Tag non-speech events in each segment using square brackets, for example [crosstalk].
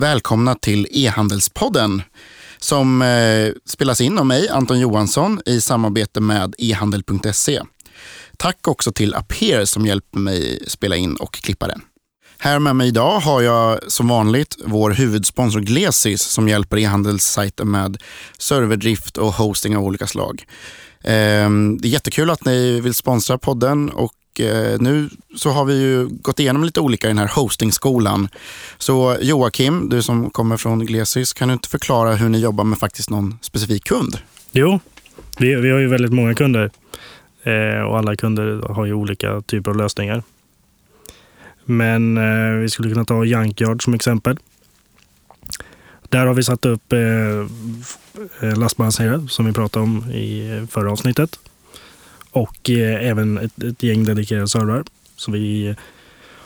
Välkomna till e-handelspodden som eh, spelas in av mig, Anton Johansson, i samarbete med ehandel.se. Tack också till Aper som hjälper mig spela in och klippa den. Här med mig idag har jag som vanligt vår huvudsponsor Glesis som hjälper e-handelssajten med serverdrift och hosting av olika slag. Ehm, det är jättekul att ni vill sponsra podden och eh, nu så har vi ju gått igenom lite olika i den här hostingskolan. Så Joakim, du som kommer från Glesis, kan du inte förklara hur ni jobbar med faktiskt någon specifik kund? Jo, vi, vi har ju väldigt många kunder eh, och alla kunder har ju olika typer av lösningar. Men eh, vi skulle kunna ta Junkyard som exempel. Där har vi satt upp eh, eh lastbalanserare som vi pratade om i eh, förra avsnittet. Och eh, även ett, ett gäng dedikerade servrar. Så vi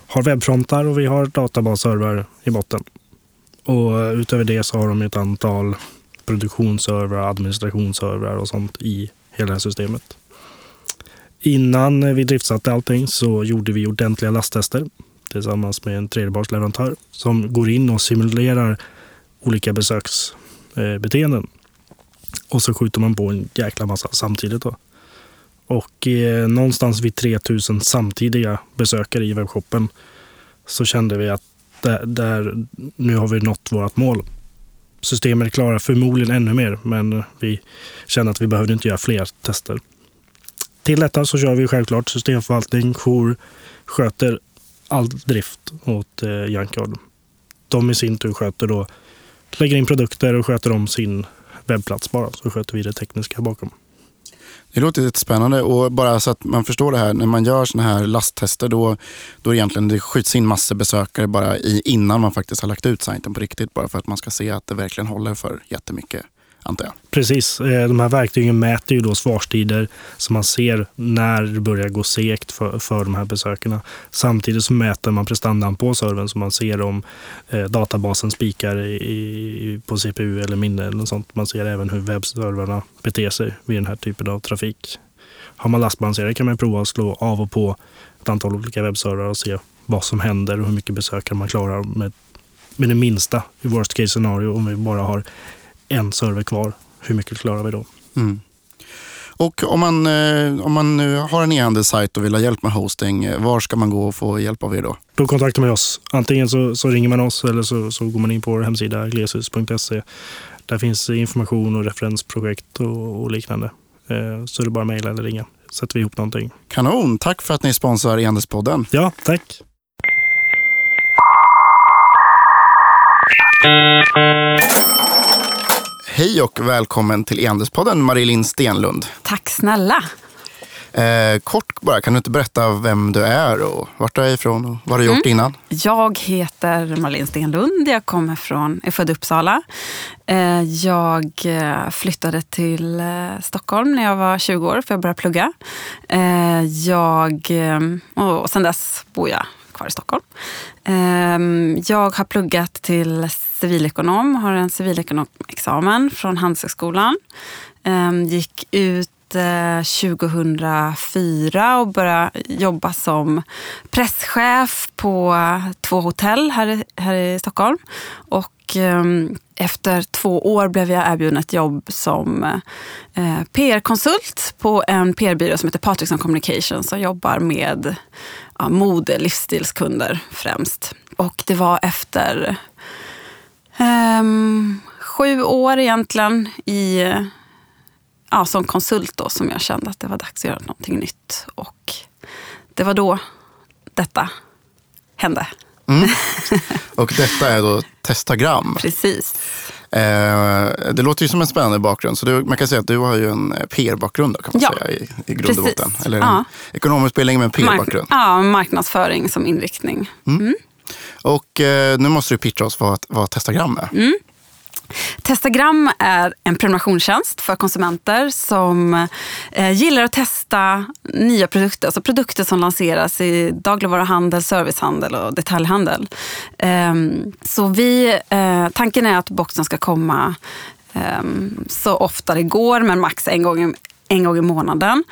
har webbfrontar och vi har databasservrar i botten. Och utöver det så har de ett antal produktionsservrar, administrationsservrar och sånt i hela det här systemet. Innan vi driftsatte allting så gjorde vi ordentliga lasttester tillsammans med en tredjepartsleverantör som går in och simulerar olika besöksbeteenden. Och så skjuter man på en jäkla massa samtidigt. Då. Och eh, någonstans vid 3000 samtidiga besökare i webbshoppen så kände vi att där, där, nu har vi nått vårt mål. Systemet klarar förmodligen ännu mer, men vi kände att vi behövde inte göra fler tester. Till detta så kör vi självklart systemförvaltning, jour, sköter all drift åt eh, Junkyard. De i sin tur sköter då, lägger in produkter och sköter om sin webbplats bara. Så sköter vi det tekniska bakom. Det låter lite spännande och bara så att man förstår det här, när man gör sådana här lasttester då, då egentligen det skjuts in massor besökare bara i, innan man faktiskt har lagt ut sajten på riktigt bara för att man ska se att det verkligen håller för jättemycket antar jag. Precis. Eh, de här verktygen mäter ju då svarstider så man ser när det börjar gå segt för, för de här besökarna. Samtidigt så mäter man prestandan på servern så man ser om eh, databasen spikar i, i, på CPU eller minne eller något sånt. Man ser även hur webbservrarna beter sig vid den här typen av trafik. Har man lastbalanserare kan man prova att slå av och på ett antal olika webbservrar och se vad som händer och hur mycket besökare man klarar med, med det minsta i worst case scenario om vi bara har en server kvar. Hur mycket klarar vi då? Mm. Och om man, eh, om man nu har en e-handelssajt och vill ha hjälp med hosting, eh, var ska man gå och få hjälp av er då? Då kontaktar man oss. Antingen så, så ringer man oss eller så, så går man in på vår hemsida gleshus.se. Där finns information och referensprojekt och, och liknande. Eh, så är det bara att mejla eller ringa. Sätter vi ihop någonting. Kanon! Tack för att ni sponsrar e-handelspodden. Ja, tack. Hej och välkommen till E-handelspodden Marie-Linn Stenlund. Tack snälla. Eh, kort bara, kan du inte berätta vem du är och vart du är ifrån och vad du har gjort mm. innan? Jag heter Marlene Stenlund. Jag kommer från, är född i Uppsala. Eh, jag eh, flyttade till eh, Stockholm när jag var 20 år för att börja plugga. Eh, jag, eh, och sen dess bor jag kvar i Stockholm. Jag har pluggat till civilekonom, har en civilekonomexamen från Handelshögskolan. Ehm, gick ut eh, 2004 och började jobba som presschef på två hotell här, här i Stockholm. Och ehm, efter två år blev jag erbjuden ett jobb som eh, PR-konsult på en PR-byrå som heter Patrickson Communications som jobbar med ja, mode livsstilskunder främst. Och det var efter um, sju år egentligen i, ja, som konsult då, som jag kände att det var dags att göra någonting nytt. Och det var då detta hände. Mm. [laughs] Och detta är då Testagram. Precis. Eh, det låter ju som en spännande bakgrund. Så du, man kan säga att du har ju en PR-bakgrund kan man ja, säga i, i grund och botten. Eller en ja. ekonomisk utbildning med en PR-bakgrund. Mark ja, marknadsföring som inriktning. Mm. Mm. Och eh, nu måste du pitcha oss vad, vad Testagram är. Mm. Testagram är en prenumerationstjänst för konsumenter som eh, gillar att testa nya produkter. Alltså produkter som lanseras i dagligvaruhandel, servicehandel och detaljhandel. Eh, så vi, eh, tanken är att boxen ska komma ehm, så ofta det går, men max en gång, en gång i månaden.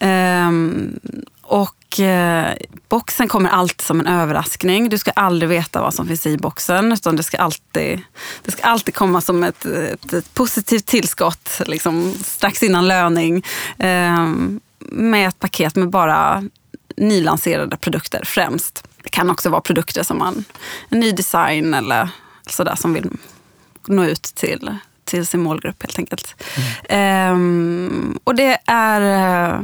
Ehm, och eh, boxen kommer alltid som en överraskning. Du ska aldrig veta vad som finns i boxen. Utan det ska alltid, det ska alltid komma som ett, ett, ett positivt tillskott liksom, strax innan löning. Eh, med ett paket med bara nylanserade produkter främst. Det kan också vara produkter som man, en ny design eller sådär som vill nå ut till, till sin målgrupp helt enkelt. Mm. Eh, och det är eh,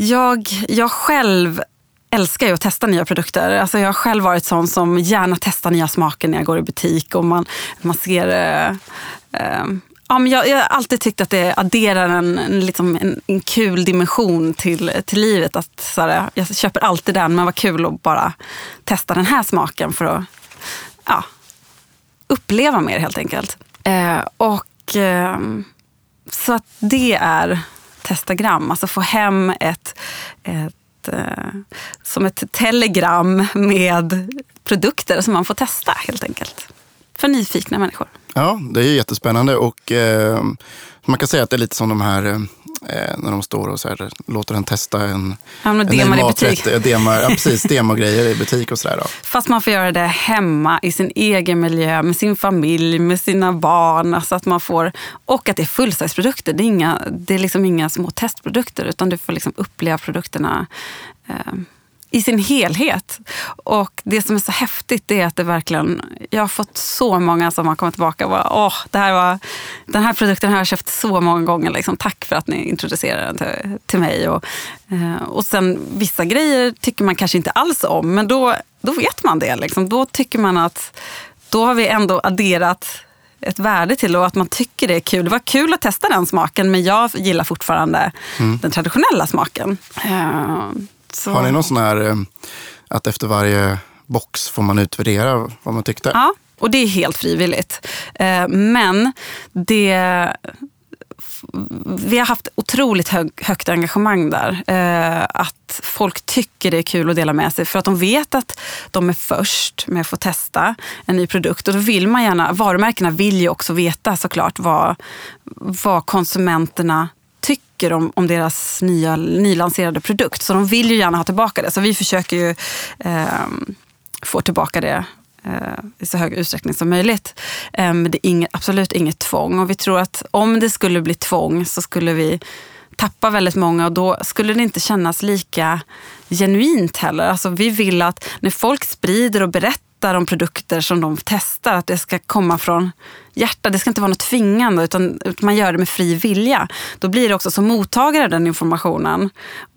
jag, jag själv älskar ju att testa nya produkter. Alltså jag har själv varit sån som gärna testar nya smaker när jag går i butik och man, man ser eh, eh, Ja, men jag, jag har alltid tyckt att det adderar en, en, liksom en, en kul dimension till, till livet. Att, så här, jag köper alltid den, men vad kul att bara testa den här smaken för att ja, uppleva mer helt enkelt. Eh, och eh, Så att det är testagram, alltså få hem ett, ett eh, som ett telegram med produkter som man får testa helt enkelt. För nyfikna människor. Ja, det är jättespännande och eh, man kan säga att det är lite som de här eh, eh, när de står och så här, låter en testa en, ja, en demar i butik. Demar, ja, precis, demogrejer i butik och sådär. Fast man får göra det hemma i sin egen miljö med sin familj, med sina barn. Alltså att man får, och att det är fullsize-produkter. Det är, inga, det är liksom inga små testprodukter utan du får liksom uppleva produkterna eh, i sin helhet. Och det som är så häftigt är att det verkligen, jag har fått så många som har kommit tillbaka och bara, åh, det här var, den här produkten har jag köpt så många gånger. Liksom, tack för att ni introducerade den till, till mig. Och, eh, och sen vissa grejer tycker man kanske inte alls om, men då, då vet man det. Liksom. Då tycker man att då har vi ändå adderat ett värde till och att man tycker det är kul. Det var kul att testa den smaken men jag gillar fortfarande mm. den traditionella smaken. Så. Har ni någon sån här eh, att efter varje box får man utvärdera vad man tyckte? Ja, och det är helt frivilligt. Eh, men det vi har haft otroligt hög, högt engagemang där. Eh, att folk tycker det är kul att dela med sig för att de vet att de är först med att få testa en ny produkt. Och då vill man gärna, varumärkena vill ju också veta såklart vad, vad konsumenterna tycker om, om deras nya, nylanserade produkt. Så de vill ju gärna ha tillbaka det. Så vi försöker ju eh, få tillbaka det eh, i så hög utsträckning som möjligt. Ehm, men det är inget, absolut inget tvång. Och vi tror att om det skulle bli tvång så skulle vi tappa väldigt många och då skulle det inte kännas lika genuint heller. Alltså vi vill att när folk sprider och berättar berättar om produkter som de testar, att det ska komma från hjärtat. Det ska inte vara något tvingande utan man gör det med fri vilja. Då blir det också som mottagare av den informationen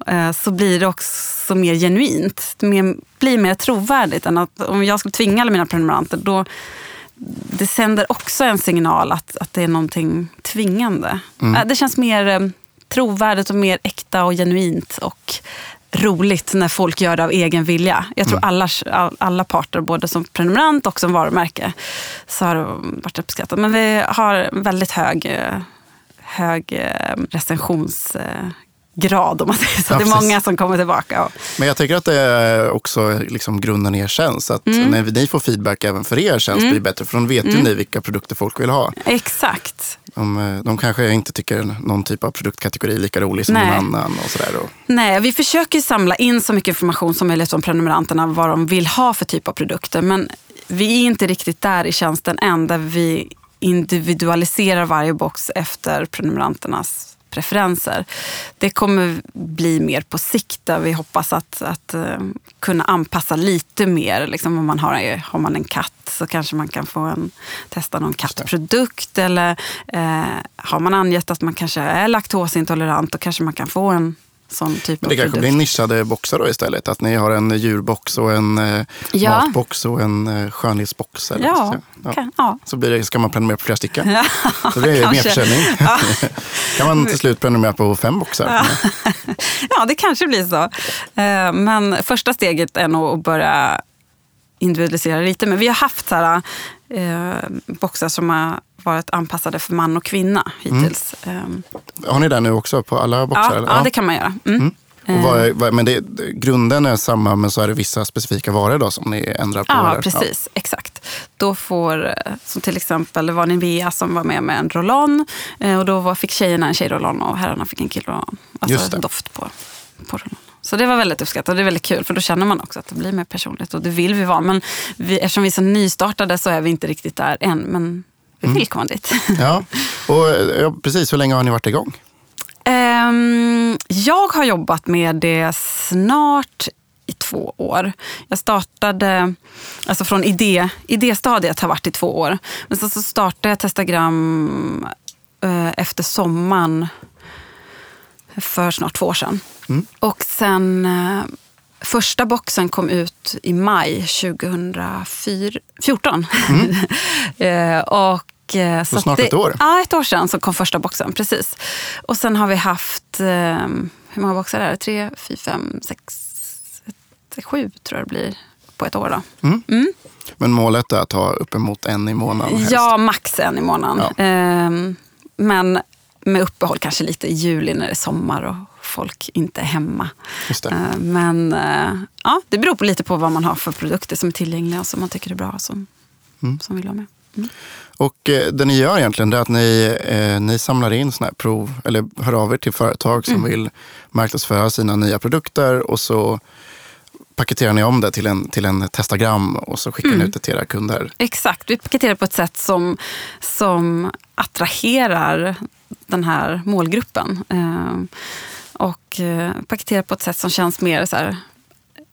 eh, så blir det också mer genuint. Det blir mer trovärdigt än att om jag skulle tvinga alla mina prenumeranter då det sänder också en signal att, att det är någonting tvingande. Mm. Eh, det känns mer eh, trovärdigt och mer äkta och genuint och roligt när folk gör det av egen vilja. Jag tror mm. alla, alla parter, både som prenumerant och som varumärke, så har det varit uppskattat. Men vi har väldigt hög, hög eh, recensionsgrad om man säger så. Ja, det är många som kommer tillbaka. Men jag tycker att det är också liksom grunden i er tjänst. Att mm. när ni får feedback även för er tjänst mm. blir bättre. För då vet mm. ju ni vilka produkter folk vill ha. Exakt. De, eh, de kanske inte tycker någon typ av produktkategori är lika rolig som Nej. någon annan. Och sådär. Nej, vi försöker samla in så mycket information som möjligt om prenumeranterna, vad de vill ha för typ av produkter. Men vi är inte riktigt där i tjänsten än, där vi individualiserar varje box efter prenumeranternas preferenser. Det kommer bli mer på sikt där vi hoppas att, att uh, kunna anpassa lite mer. Liksom om man har, har man en katt så kanske man kan få en, testa någon kattprodukt. Eller uh, har man angett att man kanske är laktosintolerant då kanske man kan få en sån typ Men det kanske blir nischade boxar då istället? Att ni har en djurbox och en eh, ja. matbox och en eh, skönhetsbox? Eller ja, så. Ja. Kan, ja. så blir det, ska man prenumerera på flera stycken. [laughs] Ja, så det är merförsäljning. Ja. [laughs] kan man till slut prenumerera på fem boxar? Ja. [laughs] ja, det kanske blir så. Eh, men första steget är nog att börja individualisera lite. Men vi har haft så här, eh, boxar som har varit anpassade för man och kvinna hittills. Mm. Har ni det nu också på alla boxar? Ja, ja det kan man göra. Mm. Mm. Vad är, vad, men det, grunden är samma men så är det vissa specifika varor då som ni ändrar på? Ja, precis. Ja. Exakt. Då får, som till exempel, var Nivea som var med med en roll eh, och då fick tjejerna en tjejroll och herrarna fick en killroll Alltså doft på, på roll Så det var väldigt uppskattat och det är väldigt kul för då känner man också att det blir mer personligt och det vill vi vara. Men vi, eftersom vi är så nystartade så är vi inte riktigt där än. Men vi vill komma dit. Ja, och ja, precis. Hur länge har ni varit igång? Ehm, jag har jobbat med det snart i två år. Jag startade, alltså från idé, idéstadiet har varit i två år. Men så, så startade jag Testagram eh, efter sommaren för snart två år sedan. Mm. Och sen eh, första boxen kom ut i maj 2014. [laughs] Eh, och eh, Så snart det- ett år. Ja, ett år sedan så kom första boxen. Precis. Och sen har vi haft, eh, hur många boxar är det? Tre, fyra, fem, sex, ett, sju tror jag det blir på ett år. Då. Men målet är att ha uppemot en i månaden helst. Ja, max en i månaden. Ja. Ehm, men med uppehåll kanske lite i juli när det är sommar och folk inte är hemma. Ehm, men eh, ja, det beror på lite på vad man har för produkter som är tillgängliga och som man tycker är bra som, Mm. som vill ha med. Och eh, det ni gör egentligen det är att ni, eh, ni samlar in såna här prov, eller hör av er till företag Mm. som vill marknadsföra sina nya produkter och så paketerar ni om det till en, till en testagram och så skickar Mm. ni ut det till era kunder. Exakt, vi paketerar på ett sätt som, som attraherar den här målgruppen. Ehm, och eh, på ett sätt som känns mer så här,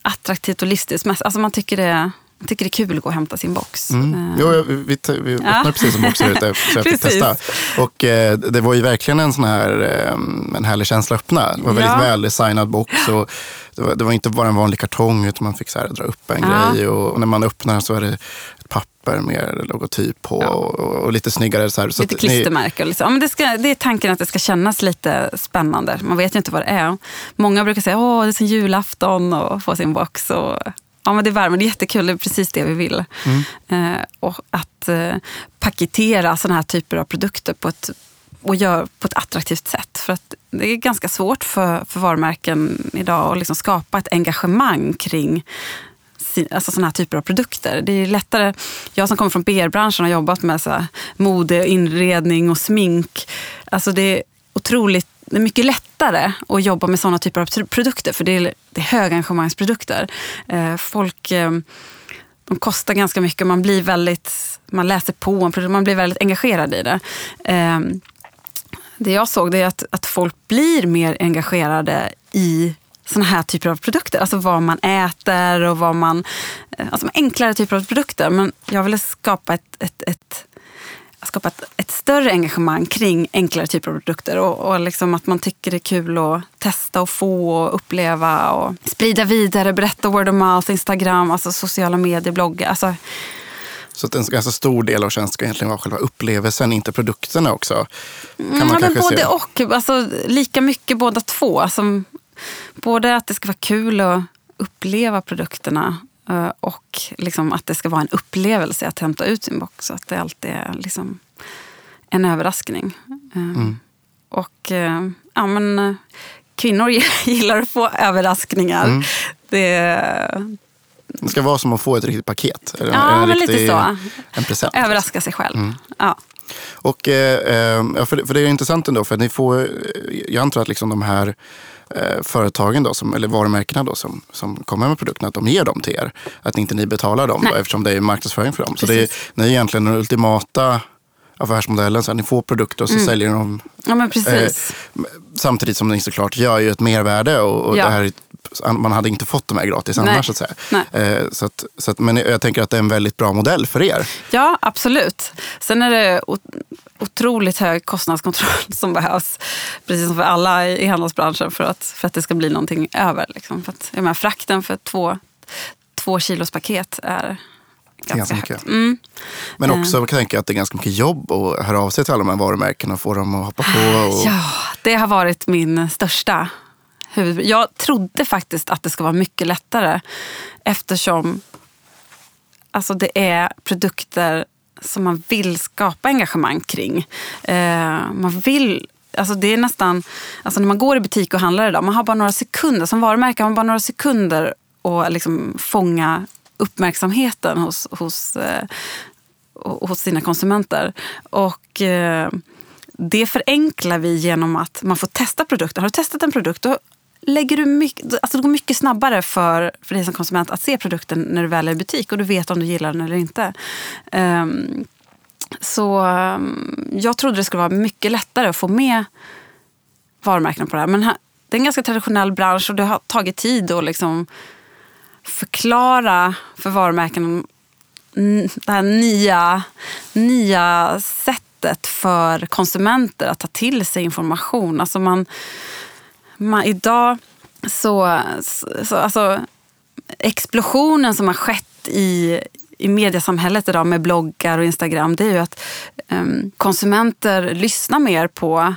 attraktivt och livsstilsmässigt. Alltså man tycker det, man tycker det är kul att gå och hämta sin box. Mm. Ehm, Jo, jag- vi, vi, öppnade precis en box här ute så jag [laughs] fick testa. Och eh, det var ju verkligen en sån här eh, en härlig känsla att öppna. Det var väldigt Ja. väldesignad box. Och det, var, det var inte bara en vanlig kartong utan man fick så här dra upp en Ja. grej. Och när man öppnar så är det ett papper med logotyp på Ja. och, och lite snyggare. Så här. Så Lite att ni- klistermärke. och Liksom. Ja, men det, ska, det är tanken att det ska kännas lite spännande. Man vet ju inte vad det är. Många brukar säga att det är som julafton och få sin box. Och, ja, men det värmer, det är jättekul, det är precis det vi vill. Mm. Eh, och att eh, paketera sådana här typer av produkter på ett, och gör på ett attraktivt sätt. För att det är ganska svårt för, för varumärken idag att liksom skapa ett engagemang kring alltså sådana här typer av produkter. Det är lättare, jag som kommer från PR-branschen har jobbat med så mode, inredning och smink. Alltså det är otroligt det är mycket lättare att jobba med sådana typer av produkter för det är, det är högengagemangsprodukter. Eh, folk eh, de kostar ganska mycket. Man blir väldigt, man läser på en produkt, man blir väldigt engagerad i det. Ehm, det jag såg det är att, att folk blir mer engagerade i såna här typer av produkter. Alltså vad man äter och vad man... Eh, alltså enklare typer av produkter. Men jag ville skapa ett, ett, ett skapa ett, större engagemang kring enklare typer av produkter. Och, och liksom att man tycker det är kul att testa och få och uppleva och sprida vidare, berätta word of mouth, Instagram, alltså sociala medier, bloggar. Alltså, Så att en ganska stor del av tjänsten ska egentligen vara själva upplevelsen, inte produkterna också. Kan man Mm, ja, men kanske både se. och. Alltså, lika mycket båda två. Alltså, både att det ska vara kul att uppleva produkterna och liksom att det ska vara en upplevelse att hämta ut sin box. Så att det alltid är liksom en överraskning. Eh, Mm. Och eh, ja, men, eh, kvinnor [laughs] gillar att få överraskningar. Mm. Det, Det ska vara som att få ett riktigt paket. Eller Ja, en men lite riktig- så. En present. överraska sig själv. Mm. Ja. Och, eh, eh, för, det- för det är intressant ändå, för ni får, eh, jag antar att liksom de här eh, företagen, då, som, eller varumärkena då, som, som kommer med produkterna, att de ger dem till er. Att inte ni betalar dem, då, eftersom det är marknadsföring för dem. Så det är, Precis. ni är egentligen den ultimata affärsmodellen. Så att ni får produkter och så Mm. säljer ni dem ja, precis. samtidigt som ni såklart gör ju ett mervärde. Och, och Ja. det här, är- man hade inte fått de här gratis Nej. annars. Så att säga. Eh, så att, så att, men jag tänker att det är en väldigt bra modell för er. Ja, absolut. Sen är det otroligt hög kostnadskontroll [laughs] som behövs. Precis som för alla i handelsbranschen för att, för att det ska bli någonting över. Liksom. För att, jag menar, frakten för två, två kilos paket är ganska, mycket. Mm. Men också kan jag tänka att det är ganska mycket jobb att höra av sig till alla de här varumärkena och få dem att hoppa på. Och, Ja, det har varit min största huvud... Jag trodde faktiskt att det ska vara mycket lättare eftersom alltså det är produkter som man vill skapa engagemang kring. Eh, man vill... Alltså det är nästan, alltså när man går i butik och handlar idag, man har bara några sekunder, som varumärke har man bara några sekunder att liksom fånga uppmärksamheten hos, hos, eh, hos sina konsumenter. Och eh, det förenklar vi genom att man får testa produkten. Har du testat en produkt, då lägger du mycket, alltså det går mycket snabbare för, för dig som konsument att se produkten när du väl är i butik och du vet om du gillar den eller inte. Um, så um, jag trodde det skulle vara mycket lättare att få med varumärken på det här. Men här, det är en ganska traditionell bransch och det har tagit tid att liksom förklara för varumärken det här nya, nya sättet för konsumenter att ta till sig information. Alltså man, man, idag så, så alltså, explosionen som har skett i, i mediesamhället idag med bloggar och Instagram, det är ju att um, konsumenter lyssnar mer på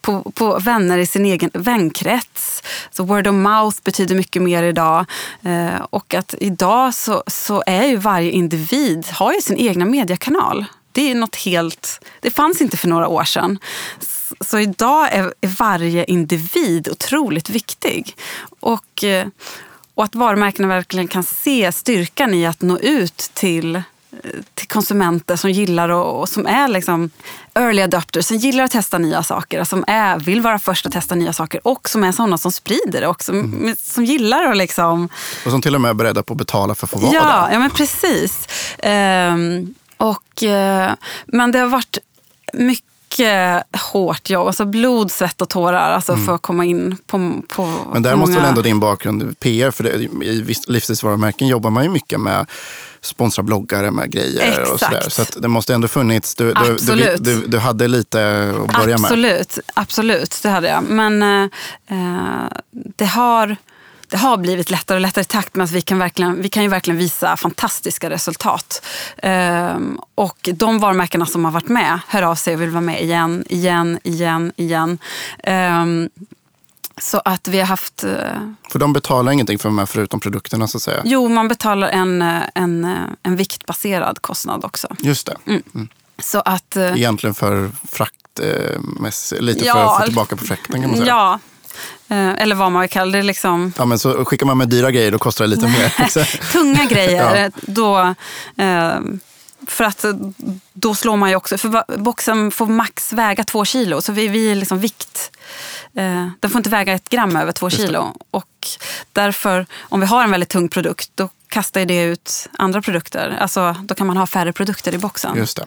på, på vänner i sin egen vänkrets. Så word of mouth betyder mycket mer idag. Eh, och att idag så, så är ju varje individ har ju sin egna mediekanal. Det är något helt... Det fanns inte för några år sedan. Så idag är, varje individ otroligt viktig. Och, eh, och att varumärkena verkligen kan se styrkan i att nå ut till till konsumenter som gillar och, och, som är liksom early adopters, som gillar att testa nya saker, som är, vill vara först att testa nya saker och som är sådana som sprider det och som, mm. som gillar att liksom... Och som till och med är beredda på att betala för att få vara ja, där. Ja, men precis. Um, och, uh, men det har varit mycket mycket hårt jobb. Alltså blod, svett och tårar alltså mm. för att komma in på, på Men där måste många... väl ändå din bakgrund, PR, för det, i livsstilsvarumärken jobbar man ju mycket med sponsra bloggare med grejer Exakt. och sådär. Så det måste ändå funnits, du, du, du, du, hade lite att börja absolut, med. Absolut, absolut, det hade jag. Men eh, det har det har blivit lättare och lättare i takt med att vi kan, verkligen, vi kan ju verkligen visa fantastiska resultat. Ehm, och de varumärkena som har varit med hör av sig och vill vara med igen, igen, igen, igen. Ehm, så att vi har haft... Eh, för de betalar ingenting för här förutom produkterna så att säga? Jo, man betalar en, eh, en, eh, en viktbaserad kostnad också. Just det. Mm. Mm. Så att, Egentligen för frakt, lite ja, för att få tillbaka på frakten kan man säga. Ja, eller vad man vill kalla det. Liksom... Ja, men så skickar man med dyra grejer då kostar det lite mer. [laughs] Tunga grejer, ja. då... Eh, för att då slår man ju också, för boxen får max väga två kilo, så vi, vi är liksom vikt Eh, den får inte väga ett gram över två kilo. Och därför, om vi har en väldigt tung produkt, då kastar det ut andra produkter. Alltså, då kan man ha färre produkter i boxen. Just det.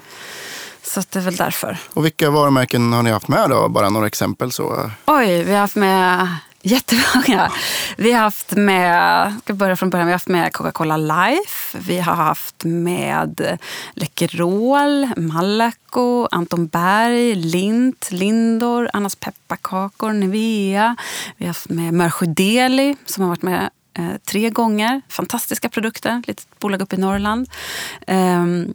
Så det är väl därför. Och vilka varumärken har ni haft med då? Bara några exempel så. Oj, vi har haft med Jättemånga. Vi har haft med, ska börja från början, vi har haft med Coca-Cola Life, vi har haft med Läkerol, Malaco, Anton Berg, Lint, Lindor, Annas pepparkakor, Nivea. Vi har haft med Mörsjö Deli som har varit med eh, tre gånger. Fantastiska produkter, litet bolag uppe i Norrland. Um,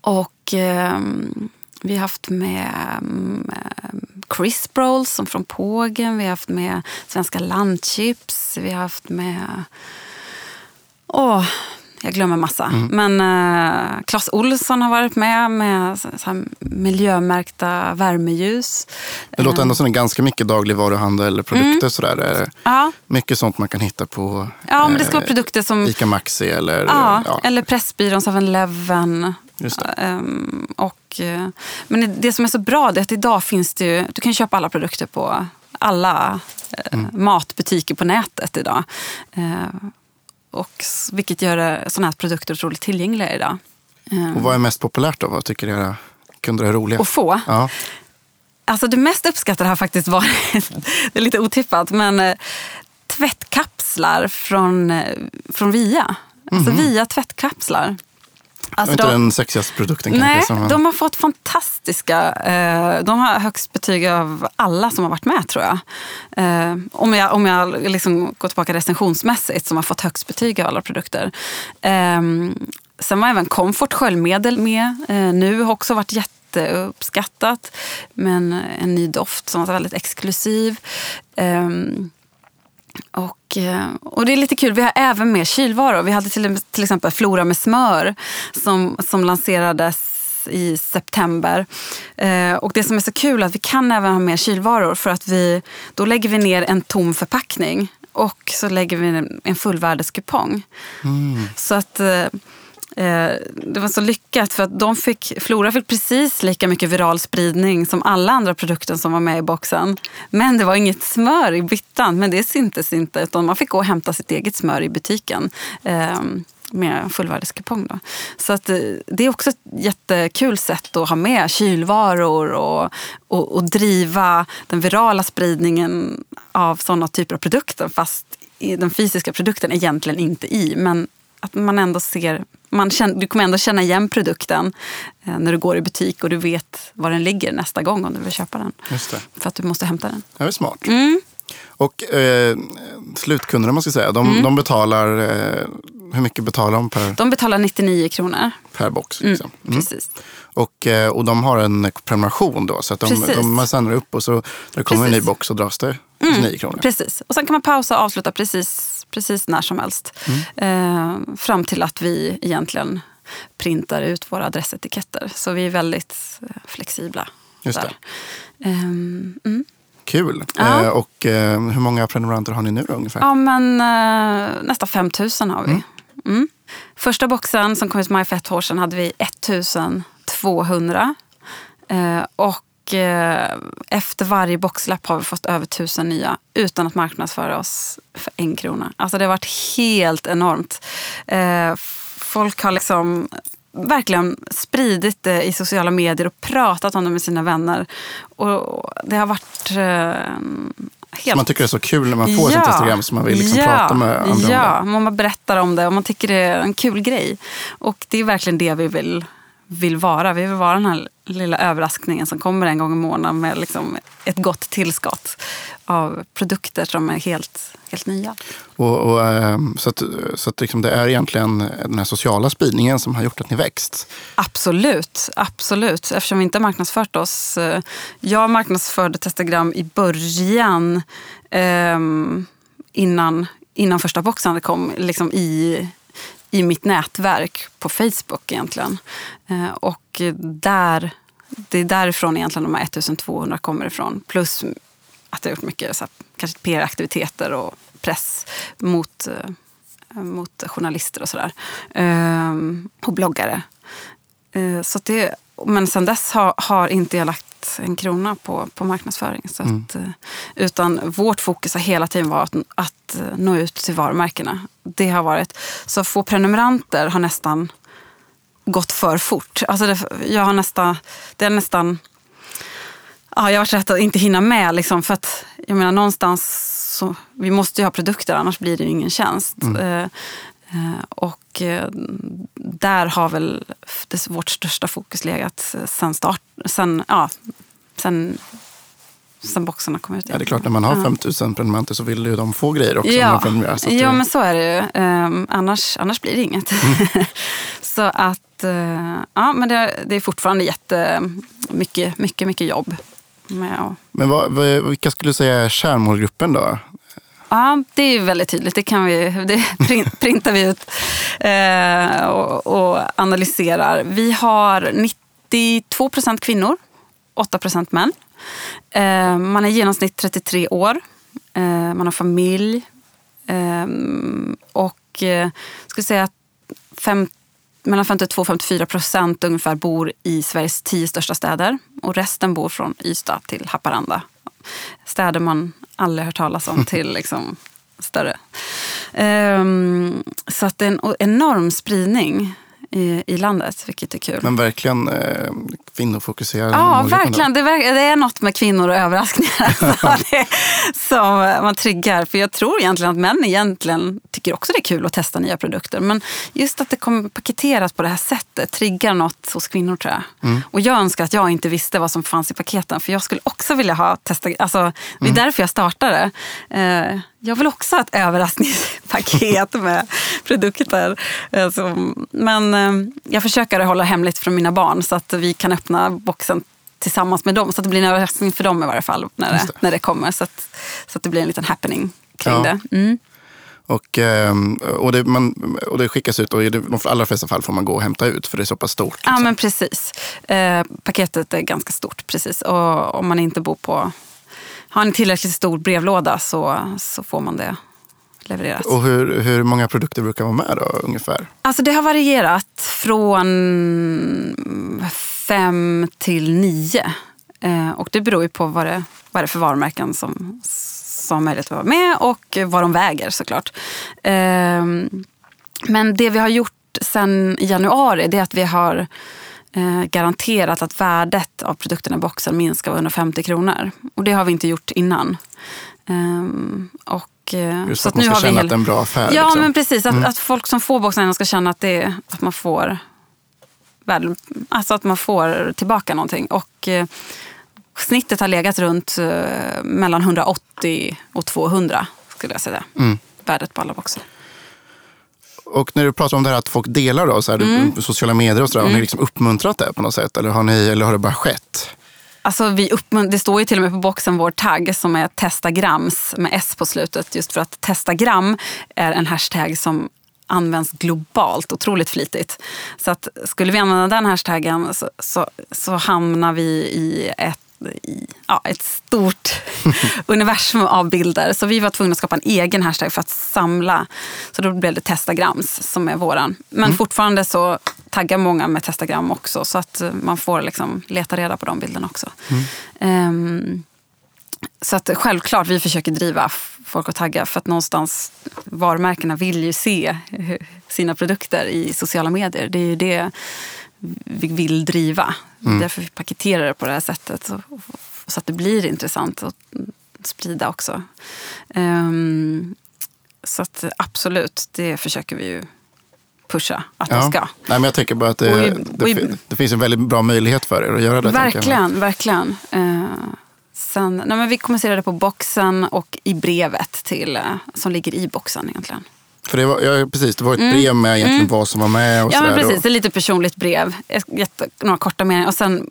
och um, vi har haft med um, crisp rolls som från Pågen. Vi har haft med svenska landchips. Vi har haft med... Åh, jag glömmer massa. Mm. Men uh, Clas Olsson har varit med med så, så miljömärkta värmeljus. Det låter ändå som en ganska mycket dagligvaruhandel, produkter mm. sådär. Ja. Mycket sånt man kan hitta på ja, men det ska vara eh, produkter som, Ica Maxi eller... Ja, ja. eller Pressbyrån, 7-Eleven. Um, och, uh, men det som är så bra är att idag finns det ju, du kan köpa alla produkter på alla uh, mm. matbutiker på nätet idag. Uh, och, vilket gör sådana här produkter otroligt tillgängliga idag. Och vad är mest populärt då? Vad tycker era kunder är roligast? Att få? Ja. Alltså det mest uppskattade har faktiskt varit, [laughs] det är lite otippat, men tvättkapslar från, från Via. Alltså mm -hmm. Via tvättkapslar. Alltså inte de, den sexigaste produkten nej, kanske? Nej, de har fått fantastiska... Eh, de har högst betyg av alla som har varit med tror jag. Eh, om jag, om jag liksom går tillbaka recensionsmässigt som har fått högst betyg av alla produkter. Eh, sen var även Comfort sköljmedel med. Eh, nu har också varit jätteuppskattat. Men en ny doft som var väldigt exklusiv. Um, och, eh, och det är lite kul, vi har även med kylvaror. Vi hade till, till exempel Flora med smör som, som lanserades i september. Eh, och det som är så kul är att vi kan även ha med kylvaror för att vi, då lägger vi ner en tom förpackning och så lägger vi en fullvärdeskupong. Mm. Så att Eh, Eh, det var så lyckat för att de fick, Flora fick precis lika mycket viral spridning som alla andra produkter som var med i boxen. Men det var inget smör i byttan, men det syntes inte utan man fick gå och hämta sitt eget smör i butiken. Eh, med fullvärdeskupong. Då. Så att, eh, det är också ett jättekul sätt att ha med kylvaror och, och, och driva den virala spridningen av sådana typer av produkter fast den fysiska produkten egentligen inte i. Men att man ändå ser, man känner, du kommer ändå känna igen produkten eh, när du går i butik och du vet var den ligger nästa gång om du vill köpa den. Just det. För att du måste hämta den. Det är smart. Mm. Och eh, slutkunderna, man ska säga, de, Mm. de betalar, eh, hur mycket betalar de per, De betalar 99 kronor. per box? Mm, Liksom? Mm. Precis. Och, eh, och de har en prenumeration då, så att de, Precis. de, man sänder upp och så när det kommer en ny Precis. box så dras det Mm, 9 kronor. Precis. Och sen kan man pausa och avsluta precis, precis när som helst. Mm. Eh, fram till att vi egentligen printar ut våra adressetiketter. Så vi är väldigt eh, flexibla. Just där. Ehm, mm. Kul. Ja. Eh, och eh, hur många prenumeranter har ni nu då, ungefär? Ja, men eh, nästan 5 000 har vi. Mm. Mm. Första boxen som kom ut i maj för ett år sedan hade vi 1200. Eh, och eh, efter varje boxlapp har vi fått över 1000 nya utan att marknadsföra oss för en krona. Alltså det har varit helt enormt. Eh, folk har liksom verkligen spridit det i sociala medier och pratat om det med sina vänner. Och det har varit eh, helt... Så man tycker det är så kul när man får sånt Instagram så man vill liksom ja, prata med andra Ja, om man berättar om det och man tycker det är en kul grej. Och det är verkligen det vi vill, vill vara. Vi vill vara den här lilla överraskningen som kommer en gång i månaden med liksom ett gott tillskott av produkter som är helt, helt nya. Och, och, eh, så att, så att liksom det är egentligen den här sociala spridningen som har gjort att ni växt. Absolut, absolut. Eftersom vi inte har marknadsfört oss. eh, Jag marknadsförde Testagram i början ehm, innan, innan första boxen kom liksom i, i mitt nätverk på Facebook egentligen. Eh, och där, det är därifrån egentligen de här 1200 kommer ifrån. Plus att jag har gjort mycket så här, kanske PR-aktiviteter och press mot, eh, mot journalister och sådär. Ehm, och bloggare. Eh, så det, men sen dess har, har inte jag lagt en krona på, på marknadsföring. Så att, eh, utan vårt fokus har hela tiden varit att, att eh, nå ut till varumärkena. Det har varit, så få prenumeranter har nästan gått för fort. Alltså det, jag har nästan, det är nästan Ja, jag har varit rädd att inte hinna med. Liksom, för att, jag menar, någonstans så, vi måste ju ha produkter, annars blir det ju ingen tjänst. Eh, eh, och eh, där har väl det, vårt största fokus legat sen start. Sen, ja, sen, sen boxarna kom ut. Ja, det är klart, när man har 5000 prenumeranter så vill ju de få grejer också. Ja, att ja det- men så är det ju. Um, annars, annars blir det inget. [laughs] så att, eh, ja men det, det är fortfarande jättemycket mycket, mycket jobb. Med Men vad, vilka skulle du säga är kärnmålgruppen då? Ja, det är väldigt tydligt. Det, kan vi, det [laughs] printar vi ut eh, och, och analyserar. Vi har 92 procent kvinnor, 8 procent män. Eh, man är i genomsnitt 33 år. Eh, man har familj. Eh, och eh, skulle säga att fem, mellan 52 och 54 procent ungefär bor i Sveriges tio största städer. Och resten bor från Ystad till Haparanda. Städer man aldrig hört talas om till [laughs] liksom större. Ehm, så att det är en enorm spridning i, i landet, vilket är kul. Men verkligen eh, kvinnofokuserad Ja, verkligen. Det, verk- det är något med kvinnor och överraskningar [laughs] alltså, det, som man triggar. För jag tror egentligen att män egentligen tycker också det är kul att testa nya produkter. Men just att det kommer paketeras på det här sättet triggar något hos kvinnor tror jag. Mm. Och jag önskar att jag inte visste vad som fanns i paketen. För jag skulle också vilja ha testa. Alltså, det är Mm. därför jag startade. Eh, jag vill också ha ett överraskningspaket [laughs] med produkter. Eh, Men eh, jag försöker hålla hemligt från mina barn så att vi kan öppna boxen tillsammans med dem. Så att det blir en överraskning för dem i varje fall när det, det. när det kommer. Så att, så att det blir en liten happening kring Ja. det. Mm. Och, ehm, och, det, man, och det skickas ut och i de allra flesta fall får man gå och hämta ut för det är så pass stort. Ja liksom. men precis. Eh, paketet är ganska stort precis. Och om man inte bor på, har en tillräckligt stor brevlåda så, så får man det levereras. Och hur, hur många produkter brukar vara med då ungefär? Alltså det har varierat från fem till nio. Eh, och det beror ju på vad det, vad det är för varumärken som, som har möjlighet att vara med och vad de väger såklart. Eh, men det vi har gjort sen januari det är att vi har eh, garanterat att värdet av produkterna i boxen minskar med 150 kronor. Och det har vi inte gjort innan. Ehm, och, eh, Just så att man ska känna att det är en bra affär. Ja, liksom. men precis. Att, att folk som får boxen ska känna att, det, att man får värde, alltså att man får tillbaka någonting. Och eh, snittet har legat runt eh, mellan 180 och 200 skulle jag säga. Mm. Värdet på alla boxar. Och när du pratar om det här att folk delar då, så här, Mm. sociala medier och sådär, har ni liksom uppmuntrat det på något sätt? Eller har, ni, eller har det bara skett? Alltså vi det står ju till och med på boxen vår tagg som är testagrams med S på slutet. Just för att testagram är en hashtag som används globalt otroligt flitigt. Så att skulle vi använda den hashtaggen så, så, så hamnar vi i ett i ja, ett stort [laughs] universum av bilder. Så vi var tvungna att skapa en egen hashtag för att samla. Så då blev det testagrams som är våran. Men fortfarande så taggar många med testagram också. Så att man får liksom leta reda på de bilderna också. Ehm, så att självklart, vi försöker driva folk att tagga för att någonstans varumärkena vill ju se [laughs] sina produkter i sociala medier. Det är ju det vill driva. Därför vi paketerar det på det här sättet. Och, så att det blir intressant att sprida också. Ehm, så att absolut, det försöker vi ju pusha att det ska. Nej, men jag tänker bara att det, i- det, i- det finns en väldigt bra möjlighet för er att göra det. Verkligen, verkligen. Eh, sen, nej men vi kommunicerar det på boxen och i brevet till, eh, som ligger i boxen egentligen. För det var, ja, precis, det var ett brev med egentligen vad som var med och Mm. Ja men precis, det är lite personligt brev. Ett- jätte- Några korta meningar och sen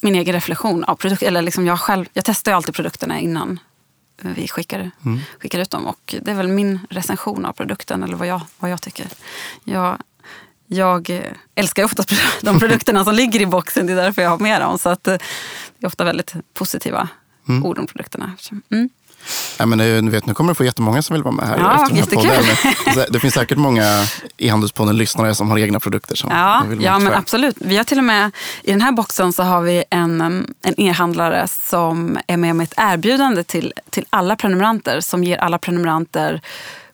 min egen reflektion av produkten. Eller liksom jag, själv, jag testar ju alltid produkterna innan vi skickar, Mm. skickar ut dem. Och det är väl min recension av produkten eller vad jag, vad jag tycker. Jag, jag eh, älskar ju oftast [laughs] de produkterna som ligger i boxen. Det är därför jag har med dem. Så att, eh, det är ofta väldigt positiva ord om produkterna. Mm. Ja, men du vet, nu kommer du få jättemånga som vill vara med här. Ja, här. Det finns säkert många e-handelspodden-lyssnare som har egna produkter som Ja, vill ja men absolut. Vi har till och med, I den här boxen så har vi en, en e-handlare som är med med ett erbjudande till, till alla prenumeranter som ger alla prenumeranter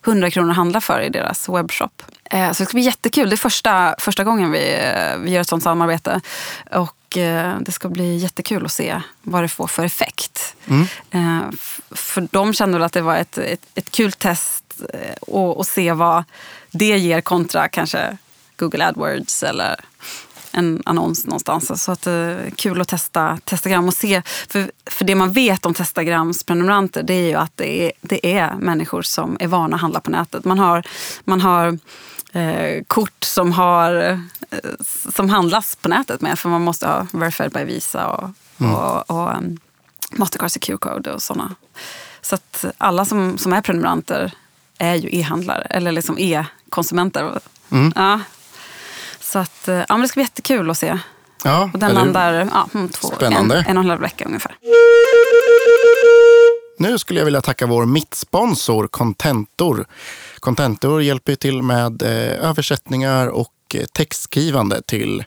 100 kronor att handla för i deras webbshop. Eh, Så det ska bli jättekul. Det är första, första gången vi, eh, vi gör ett sånt samarbete. Och eh, det ska bli jättekul att se vad det får för effekt. Eh, f- För de kände väl att det var ett, ett, ett kul test eh, och, och se vad det ger kontra kanske Google AdWords eller en annons någonstans. Så att är kul att testa Testagram och se. För, för det man vet om Testagrams prenumeranter det är ju att det är, det är människor som är vana att handla på nätet. Man har, man har eh, kort som, har, eh, som handlas på nätet med för man måste ha verified by Visa och, och, och um, Mastercard Secure Code och sådana. Så att alla som, som är prenumeranter är ju e-handlare eller liksom e-konsumenter. Ja. Så att, eh, ja, men det ska bli jättekul att se. Ja, Och den landar ja, om två, Spännande. En, en och en halv vecka ungefär. Nu skulle jag vilja tacka vår mittsponsor Contentor. Contentor hjälper till med eh, översättningar och eh, textskrivande till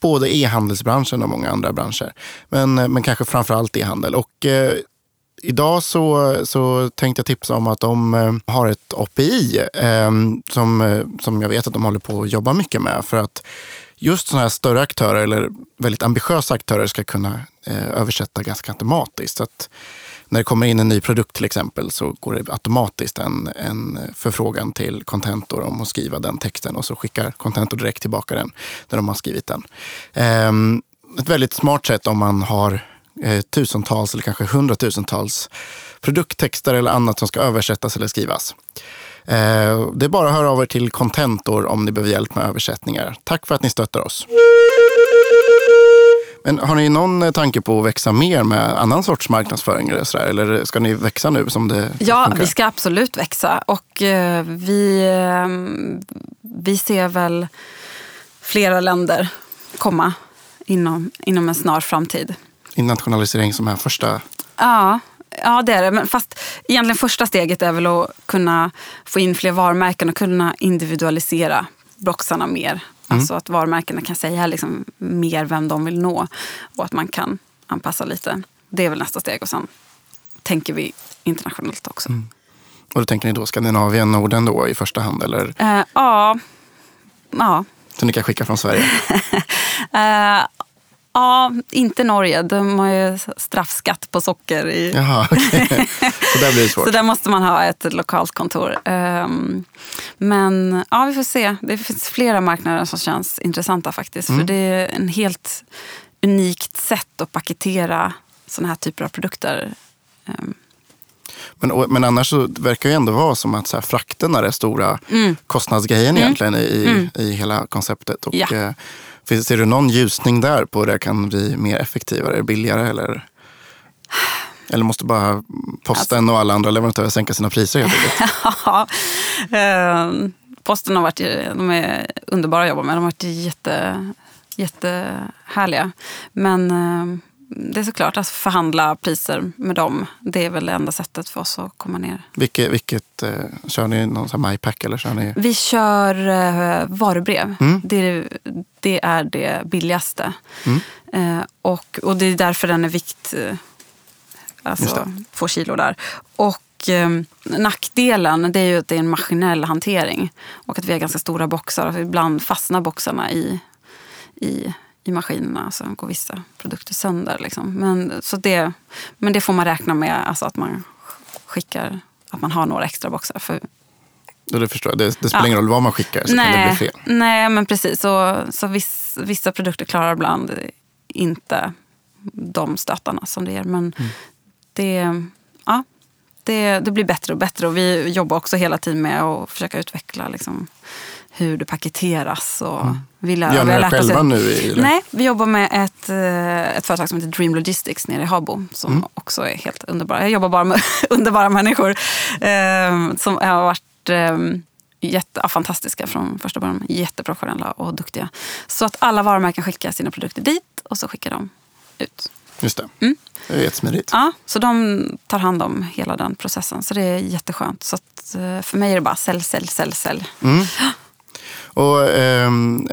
både e-handelsbranschen och många andra branscher. Men, men kanske framförallt e-handel. Och, Idag så, så tänkte jag tipsa om att de eh, har ett API ehm, eh, som, som jag vet att de håller på att jobba mycket med. För att just sådana här större aktörer eller väldigt ambitiösa aktörer ska kunna eh, översätta ganska automatiskt. Så att när det kommer in en ny produkt till exempel så går det automatiskt en, en förfrågan till Contentor om att skriva den texten och så skickar Contentor direkt tillbaka den när de har skrivit den. Eh, ett väldigt smart sätt om man har eh, tusentals eller kanske hundratusentals produkttexter eller annat som ska översättas eller skrivas. Eh, det är bara att höra av er till Contentor om ni behöver hjälp med översättningar. Tack för att ni stöttar oss. Men har ni någon eh, tanke på att växa mer med annan sorts marknadsföring? Eller, sådär? eller ska ni växa nu som det Ja, funkar? vi ska absolut växa. Och eh, vi, vi ser väl flera länder komma inom, inom en snar framtid. Internationalisering som är första... Ja, Ja, det är det. Men fast egentligen första steget är väl att kunna få in fler varumärken och kunna individualisera boxarna mer. Mm. Alltså att varumärkena kan säga liksom mer vem de vill nå och att man kan anpassa lite. Det är väl nästa steg och sen tänker vi internationellt också. Mm. Och då tänker ni då Skandinavien, Norden då i första hand? Eller? Eh, ja, ja. Så ni kan skicka från Sverige? [laughs] Eh, ja, inte Norge. De har ju straffskatt på socker. I, Jaha, okej. [laughs] Så där blir det svårt. Så där måste man ha ett lokalt kontor. Ehm, Men ja, vi får se. Det finns flera marknader som känns intressanta faktiskt. För det är en helt unikt sätt att paketera sådana här typer av produkter. Ehm, Men, men annars så verkar det ändå vara som att så här, frakterna är den stora Mm. kostnadsgrejen egentligen i, i hela konceptet. Och, Ja. Ser du någon ljusning där på det kan bli mer effektivare, billigare eller? Eller måste bara posten Alltså- och alla andra leverantörer sänka sina priser helt enkelt? [laughs] Ehm, Posten har varit, de är underbara att jobba med. De har varit jätte, jättehärliga. Men ehm, det är såklart att förhandla priser med dem. Det är väl det enda sättet för oss att komma ner. Vilket, vilket eh, kör ni någon sån MyPack eller kör ni? Vi kör eh, varubrev. Mm. Det, är, det är det billigaste. Mm. Eh, och, och det är därför den är vikt, alltså två kilo där. Och nackdelen det är ju att det är en maskinell hantering. Och att vi har ganska stora boxar. Ibland fastnar boxarna i, i, i maskinerna. Så går vissa produkter sönder. Liksom. Men, så det, men det får man räkna med, alltså att man skickar att man har några extra boxar. För Och det förstår jag. Det, det spelar Ja. ingen roll vad man skickar så kan det bli fel. Nej, men precis. Så, så viss, vissa produkter klarar ibland inte de stötarna som det ger. Men Mm. det, ja, det, det blir bättre och bättre. Och vi jobbar också hela tiden med att försöka utveckla liksom, hur det paketeras. Och vi lär, Mm. Gör ni det själva nu? Eller? Nej, vi jobbar med ett, eh, ett företag som heter Dream Logistics nere i Habo. Som Mm. också är helt underbara. Jag jobbar bara med [laughs] underbara människor. Eh, som har varit eh, jätte, ja, fantastiska från första början. Jätteprofessionella och duktiga. Så att alla varumärken skickar sina produkter dit och så skickar de ut. Just det. Mm. Det är jättesmidigt. Ja, så de tar hand om hela den processen. Så det är jätteskönt. Så att, eh, för mig är det bara sälj, sälj, sälj, sälj. Mm. Och ehm,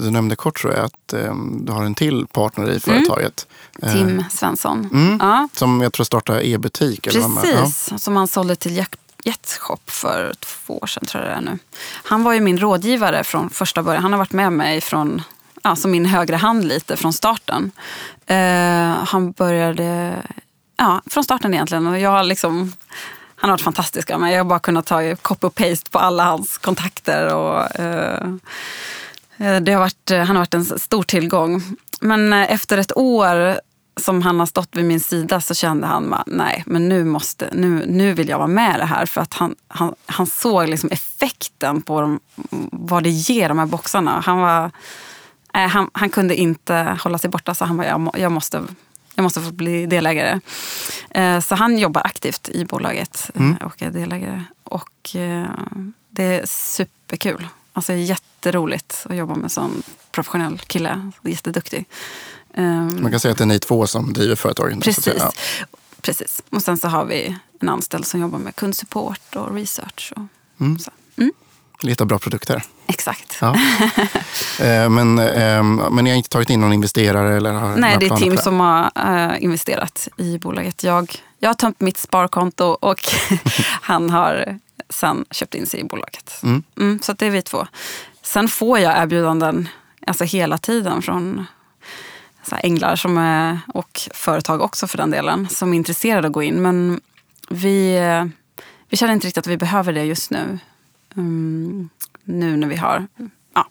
du nämnde kort tror jag att ehm, du har en till partner i företaget. Eh, Mm. Tim Svensson. Mm. Ja, Som jag tror startar e-butik. man- ja. Precis, som han sålde till Jet- Jetshop för två år sedan tror jag det är nu. Han var ju min rådgivare från första början. Han har varit med mig från, ja, som min högra hand lite från starten. Eh, han började ja, från starten egentligen. Och jag har liksom, han har varit fantastisk av mig. Jag har bara kunnat ta copy och paste på alla hans kontakter. Och, eh, eh Det har varit, eh, han har varit en stor tillgång. Men eh, efter ett år som han har stått vid min sida så kände han att nej, men nu, måste, nu, nu vill jag vara med i det här. För att han, han, han såg liksom effekten på dem, vad det ger de här boxarna. Han, var, eh, han, han kunde inte hålla sig borta så han bara, jag, jag, måste, jag måste få bli delägare. Eh, Så han jobbar aktivt i bolaget eh, och är delägare. Och eh, det är superkul. Alltså jätteroligt att jobba med en sån professionell kille. Jätteduktig. Ehm, Man kan säga att det är ni två som driver företaget. Precis. Ja. Precis. Och sen så har vi en anställd som jobbar med kundsupport och research. Och Mm. så. Mm, Lite bra produkter. exakt. Ja. [laughs] Eh, men, ehm, men ni har inte tagit in någon investerare? Eller har Nej, det är Tim som har eh, investerat i bolaget. Jag, jag har tömt mitt sparkonto och [laughs] han har sen köpt in sig i bolaget. Mm. Mm, så det är vi två. Sen får jag erbjudanden alltså hela tiden från så änglar som är, och företag också för den delen som är intresserade att gå in. Men vi, eh, vi känner inte riktigt att vi behöver det just nu. Mm, nu när vi har ja,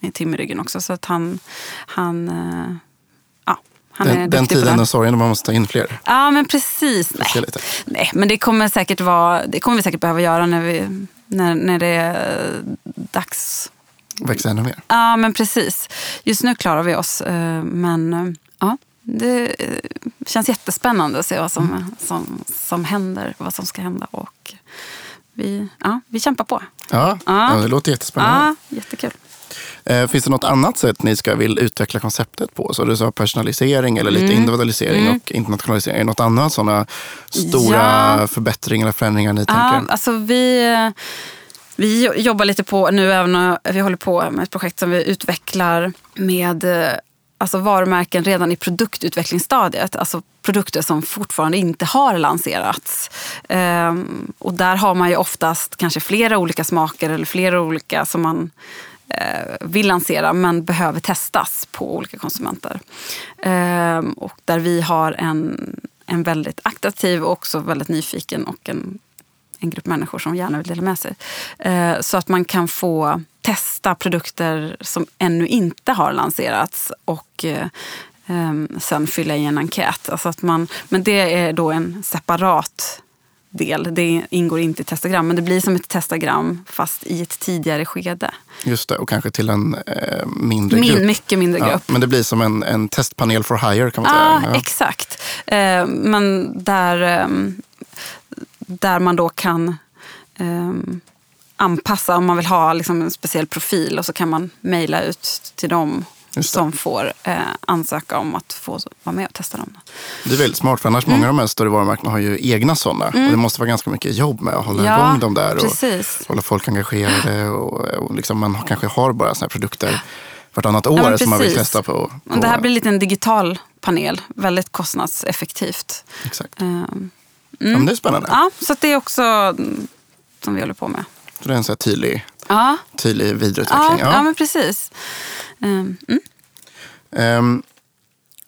en Tim i ryggen också. Så att han, han, ja, han är Den, den tiden och sorgen när man måste ta in fler. Ja, men precis. Nej. Nej, men det kommer säkert vara, det kommer vi säkert behöva göra när, vi, när, när det är dags. Växa ännu mer. Ja, men precis. Just nu klarar vi oss. eh, Men eh, ja, det känns jättespännande att se vad som, som, som händer, vad som ska hända. Och vi, ja, vi kämpar på. Ja, Ja. det låter jättespännande. Ja, jättekul. Eh, finns det något annat sätt ni ska vill utveckla konceptet på? Så du sa personalisering eller lite Mm. individualisering Mm. och internationalisering. Är det något annat sådana stora Ja. förbättringar eller förändringar ni Ja, tänker? alltså vi, vi jo- jobbar lite på nu, även om vi håller på med ett projekt som vi utvecklar med eh, alltså varumärken redan i produktutvecklingsstadiet. Alltså produkter som fortfarande inte har lanserats. Ehm, och där har man ju oftast kanske flera olika smaker eller flera olika som man eh, vill lansera men behöver testas på olika konsumenter. Ehm, och där vi har en, en väldigt attraktiv och också väldigt nyfiken och en, en grupp människor som gärna vill dela med sig. Ehm, så att man kan få testa produkter som ännu inte har lanserats och eh, sen fylla i en enkät. Alltså att man, men det är då en separat del. Det ingår inte i testagram, men det blir som ett testagram fast i ett tidigare skede. Just det, och kanske till en eh, mindre Min, grupp. mycket mindre Ja, grupp. men det blir som en, en testpanel for hire kan man Ja, säga. Ja. exakt. Eh, men där, ehm, där man då kan ehm, anpassa om man vill ha liksom en speciell profil och så kan man mejla ut till dem. Som får eh, ansöka om att få vara med och testa dem. Det är väldigt smart, för annars Mm. många av de här större varumärkena har ju egna sådana. Och det måste vara ganska mycket jobb med att hålla Ja, igång dem där. Och Precis. hålla folk engagerade. Och, och liksom man kanske har bara såna här produkter vartannat år men som man vill testa på. på Det här blir lite en digital panel, väldigt kostnadseffektivt. Exakt. Ehm, Ja, men det är spännande. ja, så det är också mm, som vi håller på med. Så det är en så här tydlig, Ja, tydlig ja, vidareutveckling. ja. men precis. Ehm, mm. Ehm,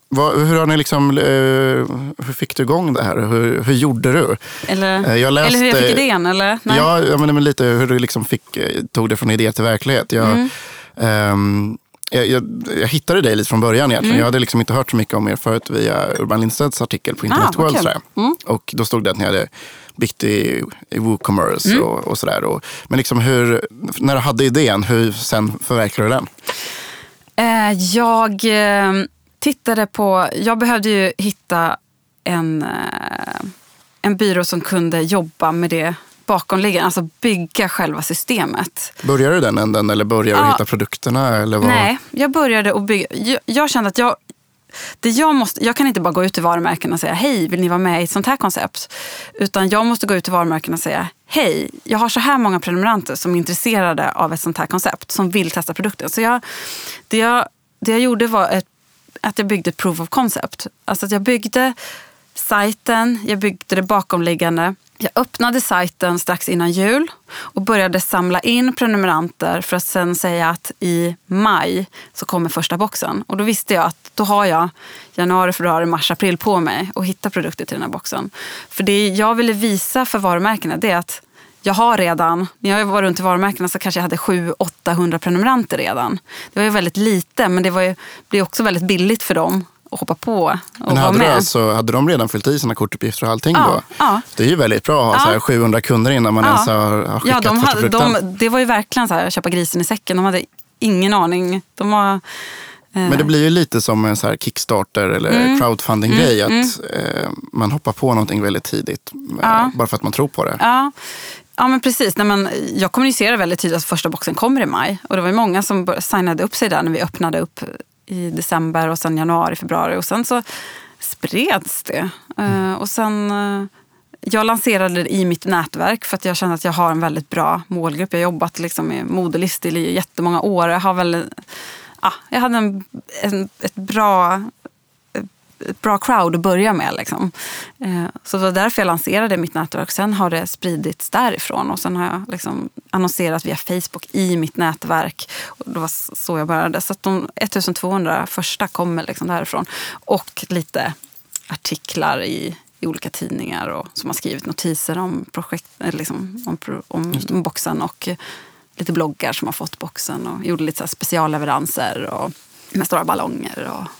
vad, hur, har ni liksom, eh, hur fick du igång det här? Hur, hur gjorde du? Eller, Eh, jag eller hur jag läste- fick idén? Eller? Nej. Ja, ja men, men lite hur du liksom fick, eh, tog det från idé till verklighet. Jag, Mm. ehm, jag, jag, jag hittade dig lite från början egentligen. Jag hade liksom inte hört så mycket om er förut via Urban Lindstedts artikel på Internet Mm. Ah, World. sådär. Mm. Och då stod det att ni hade byggt i, i WooCommerce Mm. och, och sådär. Och, men liksom hur, när du hade idén, hur sen förverkligade du den? Eh, jag eh, tittade på, jag behövde ju hitta en, eh, en byrå som kunde jobba med det bakomliggande, alltså bygga själva systemet. Började du den änden eller började du Ja. hitta produkterna? Eller vad? Nej, jag började att bygga. Jag, jag kände att jag, det jag, måste, jag kan inte bara gå ut till varumärken och säga hej, vill ni vara med i ett sånt här koncept? Utan jag måste gå ut till varumärken och säga hej, jag har så här många prenumeranter som är intresserade av ett sånt här koncept, som vill testa produkten. Så jag, det, jag, det jag gjorde var ett, att jag byggde ett proof of concept. Alltså att jag byggde sajten, jag byggde det bakomliggande. Jag öppnade sajten strax innan jul och började samla in prenumeranter för att sen säga att i maj så kommer första boxen. Och då visste jag att då har jag januari, februari, mars, april på mig att hitta produkter till den här boxen. För det jag ville visa för varumärkena det är att jag har redan, när jag var runt i varumärkena så kanske jag hade 700-800 prenumeranter redan. Det var ju väldigt lite men det var ju, blev också väldigt billigt för dem att hoppa på och Men hade, med. alltså, hade de redan fyllt i sina kortuppgifter och allting Ja, då? ja. Det är ju väldigt bra att ha Ja. så här 700 kunder innan man Ja. ens har, har skickat Ja, de hade, de, det var ju verkligen så här, köpa grisen i säcken. De hade ingen aning. De var, eh, Men det blir ju lite som en så här Kickstarter eller Mm. crowdfunding-grej. Att eh, man hoppar på någonting väldigt tidigt. eh, Ja. Bara för att man tror på det. ja, ja, men precis. Nej, men jag kommunicerade väldigt tydligt att första boxen kommer i maj. Och det var ju många som signade upp sig där när vi öppnade upp i december och sen januari, februari. Och sen så spreds det. Mm. och sen... Eh, jag lanserade det i mitt nätverk för att jag kände att jag har en väldigt bra målgrupp. Jag har jobbat liksom med mode i jättemånga år. Jag, har väl, ja, jag hade en, en, ett bra ett bra crowd att börja med. Liksom. Eh, Så det var därför jag lanserade mitt nätverk. Sen har det spridits därifrån och sen har jag liksom annonserat via Facebook i mitt nätverk. Och det var så jag började. Så att de 1200 första kommer liksom därifrån. Och lite artiklar i, i olika tidningar och, som har skrivit notiser om, projekt, eller liksom, om, om, boxen. Och eh, lite bloggar som har fått boxen och gjorde lite så specialleveranser och med stora ballonger. Och,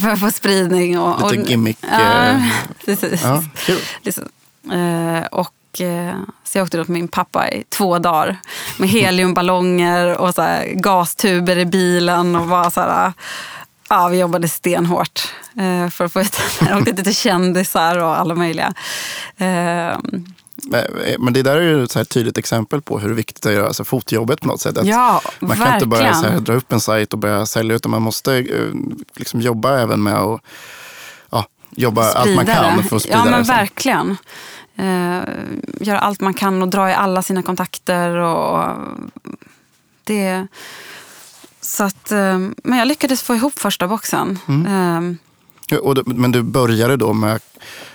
för att få spridning. Och, Mm. Lite och, gimmick, Ja, eh, [laughs] precis. Ja, kul. Liksom. Och, eh, så jag åkte runt med min pappa i två dagar med heliumballonger och så här, gastuber i bilen. och var så här, ja, Vi jobbade stenhårt för att få ut Jag [laughs] åkte till kändisar och alla möjliga. Eh, Men det där är ett så tydligt exempel på hur viktigt det är att göra alltså fotjobbet på något sätt. Att Ja, man kan inte bara så här, verkligen. dra upp en sajt och börja sälja utan man måste eh, liksom jobba även med att ja, jobba allt man Sprida kan det. för att sprida Ja, men det. sen. verkligen. Eh, göra allt man kan och dra i alla sina kontakter. Och det, så att, eh, men jag lyckades få ihop första boxen. Mm. Eh, Och, men du började då med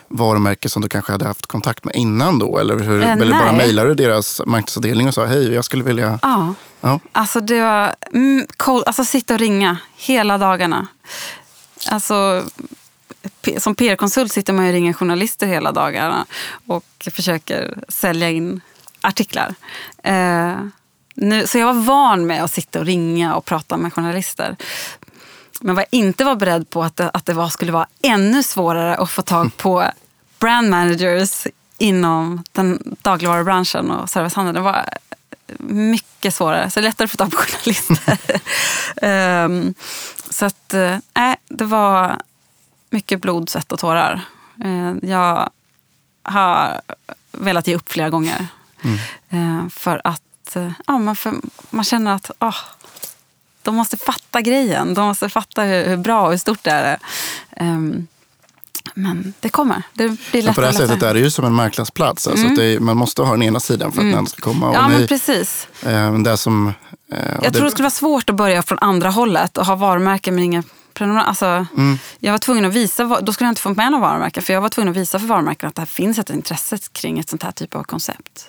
varumärken som du kanske hade haft kontakt med innan då? Eller, hur, Eh, eller bara mejlade du deras marknadsavdelning och sa hej, jag skulle vilja... ja. Ja. Alltså det var mm, cool. alltså sitta och ringa hela dagarna. Alltså, som PR-konsult sitter man ju och ringer journalister hela dagarna och försöker sälja in artiklar. Eh, nu, så jag var van med att sitta och ringa och prata med journalister. Men vad jag inte var beredd på att det, att det var, skulle vara ännu svårare att få tag på brand managers inom den dagligvarubranschen och servicehandeln. Det var mycket svårare, så det är lättare att få tag på journalister. [laughs] Ehm, så att, nej, det var mycket blod, svett och tårar. Eh, jag har velat ge upp flera gånger. Eh, för att eh, ja, man, för, man känner att ah, de måste fatta grejen. De måste fatta hur, hur bra och hur stort det är. Ehm, men det kommer. Det blir Men lättare på det här sättet är det ju som en marknadsplats. Alltså det är, man måste ha den ena sidan för att den ska komma. Och Mm. Ja, men ni, precis. eh, det som, eh, Jag tror det skulle vara svårt att börja från andra hållet och ha varumärken men inga. Alltså, Jag var tvungen att visa, då skulle jag inte få med några varumärken, för jag var tvungen att visa för varumärken att det finns ett intresse kring ett sånt här typ av koncept.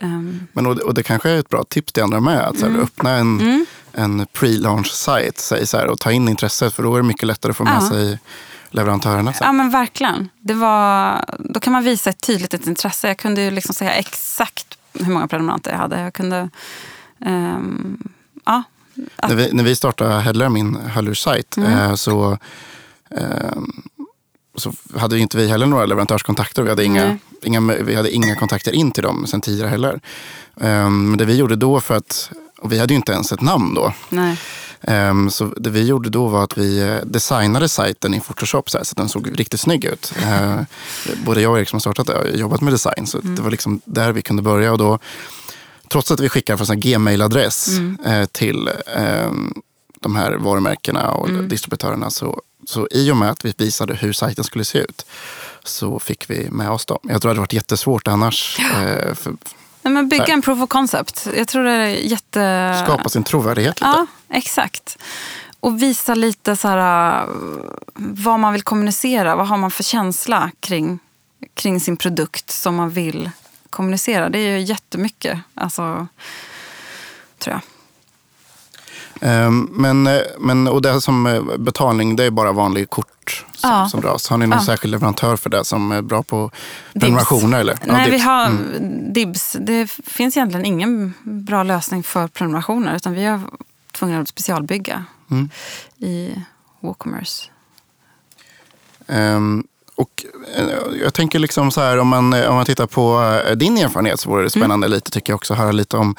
Ehm, Men och, det- och det kanske är ett bra tips till andra med. Att Mm. öppna en, en pre-launch site säg så här, och ta in intresset. För då är det mycket lättare att få med Ja. sig leverantörerna. Sen. ja men verkligen. Det var, då kan man visa ett tydligt ett intresse. Jag kunde ju liksom säga exakt hur många prenumeranter jag hade. Jag kunde, ehm, ja. När, vi, när vi startade Headler, min hörlurssajt, Mm. eh, så, eh, så hade ju inte vi heller några leverantörskontakter. Vi hade inga, inga, vi hade inga kontakter in till dem sen tidigare heller. Eh, men det vi gjorde då för att, och vi hade ju inte ens ett namn då. Nej. Ehm, Så det vi gjorde då var att vi eh, designade sajten i Photoshop så, här, så att den såg riktigt snygg ut. Eh, Både jag och Erik som har startat det har jobbat med design, så det var liksom där vi kunde börja. Och då, trots att vi skickar från en gmail-adress eh, till ehm, de här varumärkena och distributörerna, så, så i och med att vi visade hur sajten skulle se ut, så fick vi med oss dem. Jag tror det hade varit jättesvårt annars. Eh, för Nej, men bygga en proof of concept. Jag tror det är jätte... skapa sin trovärdighet lite. Ja, exakt. Och visa lite så här, uh, vad man vill kommunicera. Vad har man för känsla kring, kring sin produkt som man vill kommunicera. Det är ju jättemycket. Alltså, tror jag. Ehm, Men, eh, men och det som eh, betalning, det är bara vanlig kort som, Ja. som dras. Har ni någon Ja. särskild leverantör för det som är bra på prenumerationer? Eller? Ja, Nej, vi Dibs. har Mm. Dibs. Det finns egentligen ingen bra lösning för prenumerationer. Utan vi är tvungna att specialbygga Mm. i WooCommerce. Ehm, och eh, jag tänker liksom så här, om man, om man tittar på din erfarenhet så vore det spännande lite, tycker jag också, att höra lite om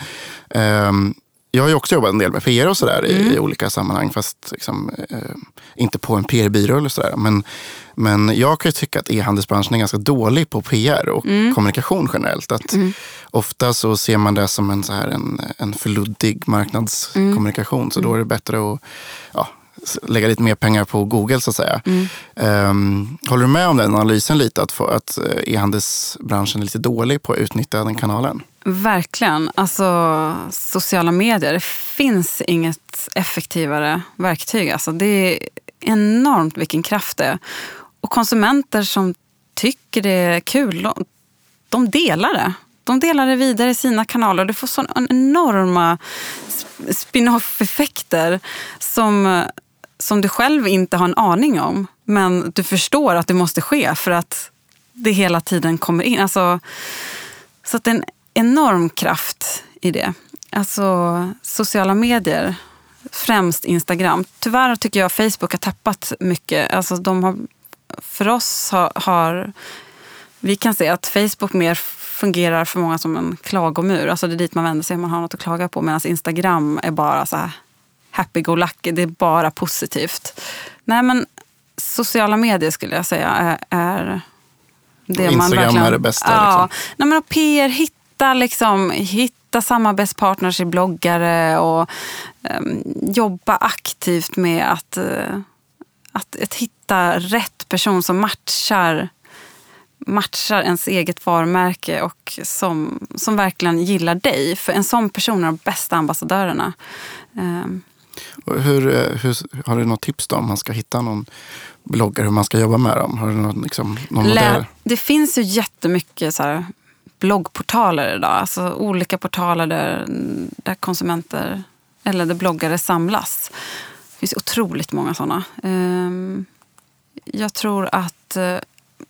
ehm, jag har ju också jobbat en del med PR och sådär i, i olika sammanhang, fast liksom, eh, inte på en PR-byrå eller sådär. Men, men jag kan ju tycka att e-handelsbranschen är ganska dålig på PR och kommunikation generellt. Att Ofta så ser man det som en, så här, en, en förluddig marknadskommunikation, så då är det bättre att ja, lägga lite mer pengar på Google så att säga. Ehm, håller du med om den analysen lite, att, få, att eh, e-handelsbranschen är lite dålig på att utnyttja den kanalen? Verkligen. Alltså, sociala medier. Det finns inget effektivare verktyg. Alltså, det är enormt vilken kraft det är. Och konsumenter som tycker det är kul, de, de delar det. De delar det vidare i sina kanaler. Du får sådana enorma sp- spin-off-effekter som, som du själv inte har en aning om. Men du förstår att det måste ske för att det hela tiden kommer in. Alltså, så att det är en enorm kraft i det. Alltså sociala medier, främst Instagram. Tyvärr tycker jag Facebook har tappat mycket. Alltså de har, för oss har, har vi kan se att Facebook mer fungerar för många som en klagomur. Alltså det är dit man vänder sig om man har något att klaga på. Medan Instagram är bara så här happy-go-lucky. Det är bara positivt. Nej men sociala medier skulle jag säga är, är det Instagram är det bästa, Ja, liksom. nej, men och PR, hitta, liksom, hitta samarbetspartners i bloggare och ehm, jobba aktivt med att, eh, att, att hitta rätt person som matchar matchar ens eget varumärke och som, som verkligen gillar dig. För en sån person är de bästa ambassadörerna. Och Hur, eh, hur, har du något tips då om man ska hitta någon bloggare, hur man ska jobba med dem? Har du någon, liksom, någon modell? Det finns ju jättemycket så här bloggportaler idag. Alltså olika portaler där, där konsumenter eller där bloggare samlas. Det finns otroligt många sådana. Ehm, Jag tror att eh,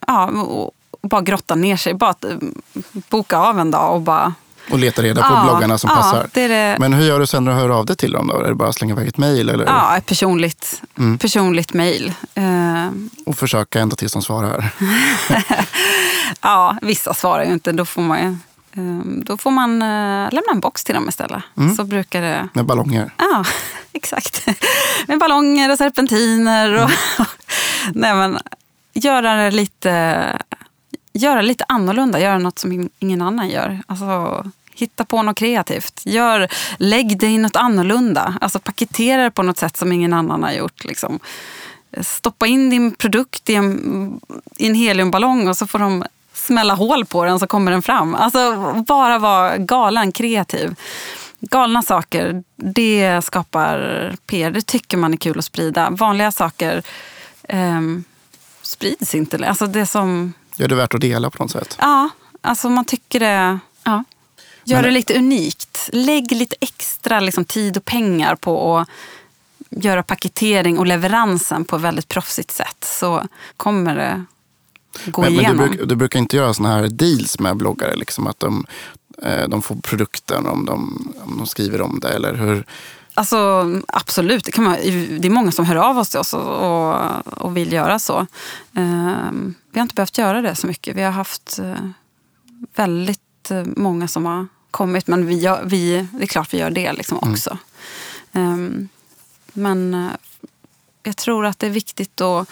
ja, bara grotta ner sig. Bara eh, boka av en dag och bara... Och leta reda på Ja, bloggarna som ja, passar. det det. Men hur gör du sen när du hör av dig till dem? Då? Är det bara att slänga iväg ett mejl? Ja, ett personligt, Mm. personligt mejl. Ehm, Och försöka ända tills de svarar? [laughs] Ja, vissa svarar ju inte. Då får man, ehm, då får man eh, lämna en box till dem istället. Mm. Så brukar det... Med ballonger? Ja, [laughs] exakt. Med ballonger och serpentiner. Och Nej, men, göra det lite, göra lite annorlunda. Göra något som in- ingen annan gör. Alltså, hitta på något kreativt. Gör, lägg det i något annorlunda. Alltså, paketera det på något sätt som ingen annan har gjort. Liksom. Stoppa in din produkt i en, i en heliumballong och så får de smälla hål på den så kommer den fram. Alltså bara vara galen kreativ. Galna saker, det skapar PR. Det tycker man är kul att sprida. Vanliga saker ehm, sprids inte. Alltså det som, Gör det värt att dela på något sätt? ja, alltså man tycker det, ja. Gör Men- det lite unikt. Lägg lite extra liksom, tid och pengar på att göra paketering och leveransen på ett väldigt proffsigt sätt. Så kommer det gå Men, men igenom. du, bruk, du brukar inte göra såna här deals med bloggare? Liksom, att de, eh, de får produkten om de, om de skriver om det? Eller hur? Alltså, absolut, det, kan man, det är många som hör av oss till oss och, och, och vill göra så. Ehm, vi har inte behövt göra det så mycket. Vi har haft eh, väldigt eh, många som har kommit, men vi, gör, vi, det är klart vi gör det liksom också. Ehm, men eh, jag tror att det är viktigt att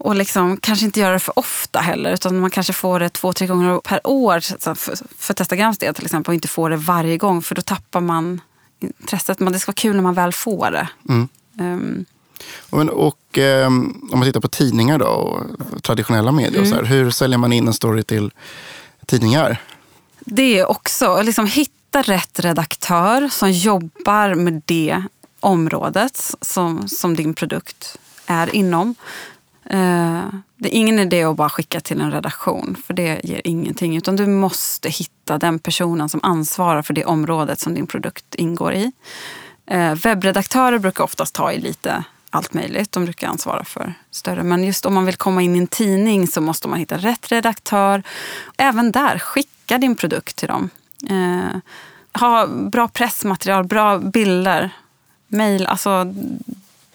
och liksom, kanske inte göra det för ofta heller, utan man kanske får det två, tre gånger per år för, för Testa Grams del till exempel, och inte får det varje gång, för då tappar man intresset. Men det ska vara kul när man väl får det. Mm. Ehm, Men, och ehm, om man tittar på tidningar då, och traditionella medier, och så här, Mm. hur säljer man in en story till tidningar? Det är också, liksom, hitta rätt redaktör som jobbar med det området som, som din produkt är inom. Eh, det är ingen idé att bara skicka till en redaktion, för det ger ingenting. Utan du måste hitta den personen som ansvarar för det området som din produkt ingår i. Eh, webbredaktörer brukar oftast ta i lite allt möjligt. De brukar ansvara för större. Men just om man vill komma in i en tidning så måste man hitta rätt redaktör. Även där, skicka din produkt till dem. Eh, ha bra pressmaterial, bra bilder. Mail, alltså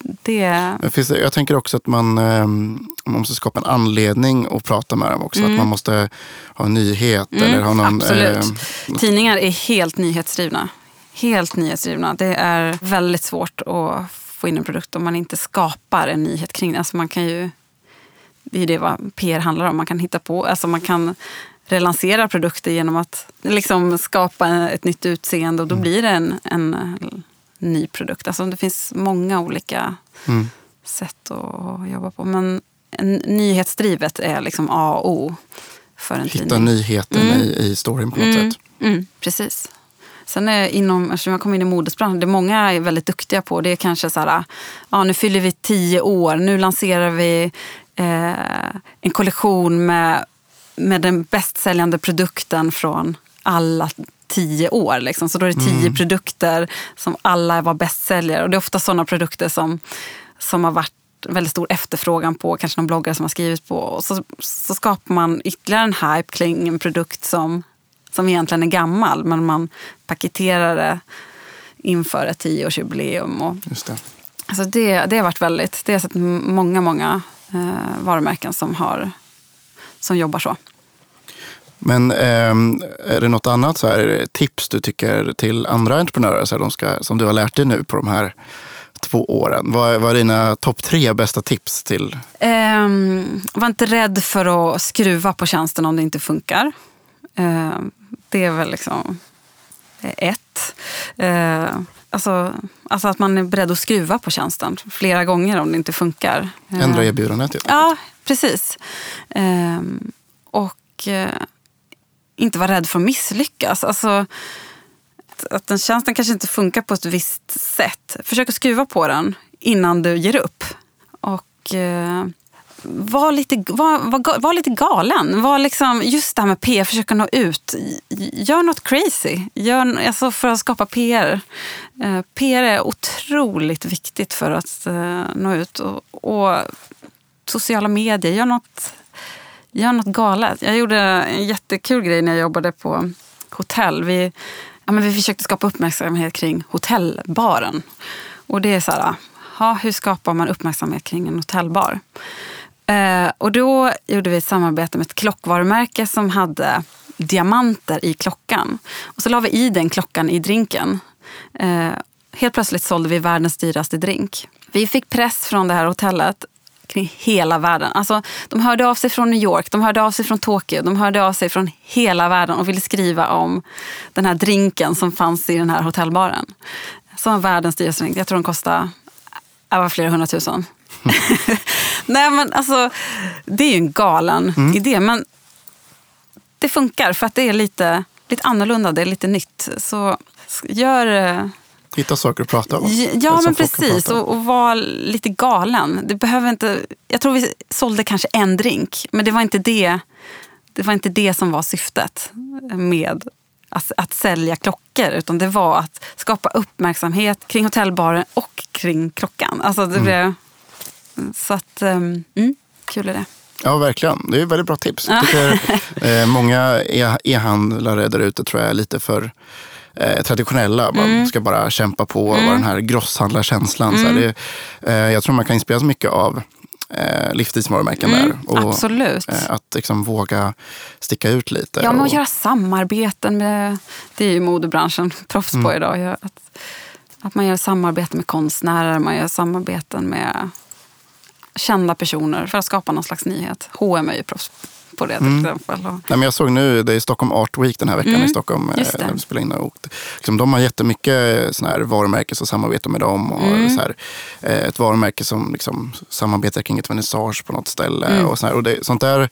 det... Jag tänker också att man, ehm, man måste skapa en anledning att prata med dem också. Att man måste ha en nyhet eller ha någon... Mm. absolut. ehm, Tidningar är helt nyhetsdrivna. Helt nyhetsdrivna. Det är väldigt svårt att få in en produkt om man inte skapar en nyhet kring det. Alltså man kan ju, det är ju det vad PR handlar om. Man kan hitta på, alltså man kan relansera produkter genom att liksom skapa ett nytt utseende och då blir det en, en ny produkt. Alltså det finns många olika mm. sätt att jobba på. Men en, nyhetsdrivet är liksom A och O för en Hitta tidning. nyheten i, i storyn på något Mm, sätt. mm, precis. Sen är inom, eftersom jag kom in i modesbranschen, det många är väldigt duktiga på, det är kanske så här, ja nu fyller vi tio år, nu lanserar vi eh, en kollektion med, med den bäst säljande produkten från alla tio år. Liksom. Så då är det tio produkter som alla var bästsäljare. Och det är ofta sådana produkter som, som har varit väldigt stor efterfrågan på, kanske någon bloggare som har skrivit på. Och så, så skapar man ytterligare en hype kring en produkt som, som egentligen är gammal, men man paketerar det inför ett tioårsjubileum. Och, Just det. alltså det, det har varit väldigt, det har sett många, många eh, varumärken som, har, som jobbar så. Men ehm, är det något annat så här, tips du tycker till andra entreprenörer så här, de ska, som du har lärt dig nu på de här två åren? Vad, vad är dina topp tre bästa tips till? Um, var inte rädd för att skruva på tjänsten om det inte funkar. Uh, det är väl liksom ett. Uh, alltså, alltså att man är beredd att skruva på tjänsten flera gånger om det inte funkar. Ändra uh, erbjudandet? Ja, precis. Uh, och uh, inte vara rädd för att misslyckas. Alltså, att den tjänsten kanske inte funkar på ett visst sätt. Försök att skruva på den innan du ger upp. Och eh, var lite, var, var, var, lite galen. Var liksom, just det här med PR, försöka nå ut. Gör något crazy Gör, alltså för att skapa PR. Eh, PR är otroligt viktigt för att eh, nå ut. Och, och, sociala medier, gör något, gör något galet. Jag gjorde en jättekul grej när jag jobbade på hotell. Vi ja, men vi försökte skapa uppmärksamhet kring hotellbaren. Och det är så här, ha, hur skapar man uppmärksamhet kring en hotellbar? Eh, och då gjorde vi ett samarbete med ett klockvarumärke som hade diamanter i klockan. Och så la vi i den klockan i drinken. Eh, helt plötsligt sålde vi världens dyraste drink. Vi fick press från det här hotellet kring hela världen. Alltså, de hörde av sig från New York, de hörde av sig från Tokyo, de hörde av sig från hela världen och ville skriva om den här drinken som fanns i den här hotellbaren. Som var världens dyraste drink. Jag tror den kostade var flera hundratusen. [laughs] Nej men alltså, det är ju en galen mm. idé. Men det funkar för att det är lite, lite annorlunda, det är lite nytt. Så gör Hitta saker att prata om. Ja, men precis. Och, och vara lite galen. Det behöver inte, jag tror vi sålde kanske en drink, men det var inte det, det, var inte det som var syftet med att, att sälja klockor. Utan det var att skapa uppmärksamhet kring hotellbaren och kring klockan. Alltså det mm. blev, så att, um, mm, kul är det. Ja, verkligen. Det är väldigt bra tips. Jag tycker, [laughs] eh, många e- e-handlare där ute tror jag är lite för eh, traditionella. Man mm. ska bara kämpa på, mm. vara den här grosshandlarkänslan. Mm. Så det, eh, jag tror man kan inspireras mycket av eh, livsstilsvarumärken mm, där. Och, Absolut. Eh, att liksom våga sticka ut lite. Ja, men och, göra samarbeten med, det är ju modebranschen proffs mm. på idag. Att, att man gör samarbeten med konstnärer, man gör samarbeten med kända personer för att skapa någon slags nyhet. H&M är ju proffs på det till mm. exempel. Nej, men jag såg nu, det är Stockholm Art Week den här veckan mm. i Stockholm. Eh, det. in och, liksom, de har jättemycket såna här varumärken som samarbetar med dem. Och mm. så här, eh, ett varumärke som liksom, samarbetar kring ett vernissage på något ställe. Mm. Och, så här, och det, sånt där,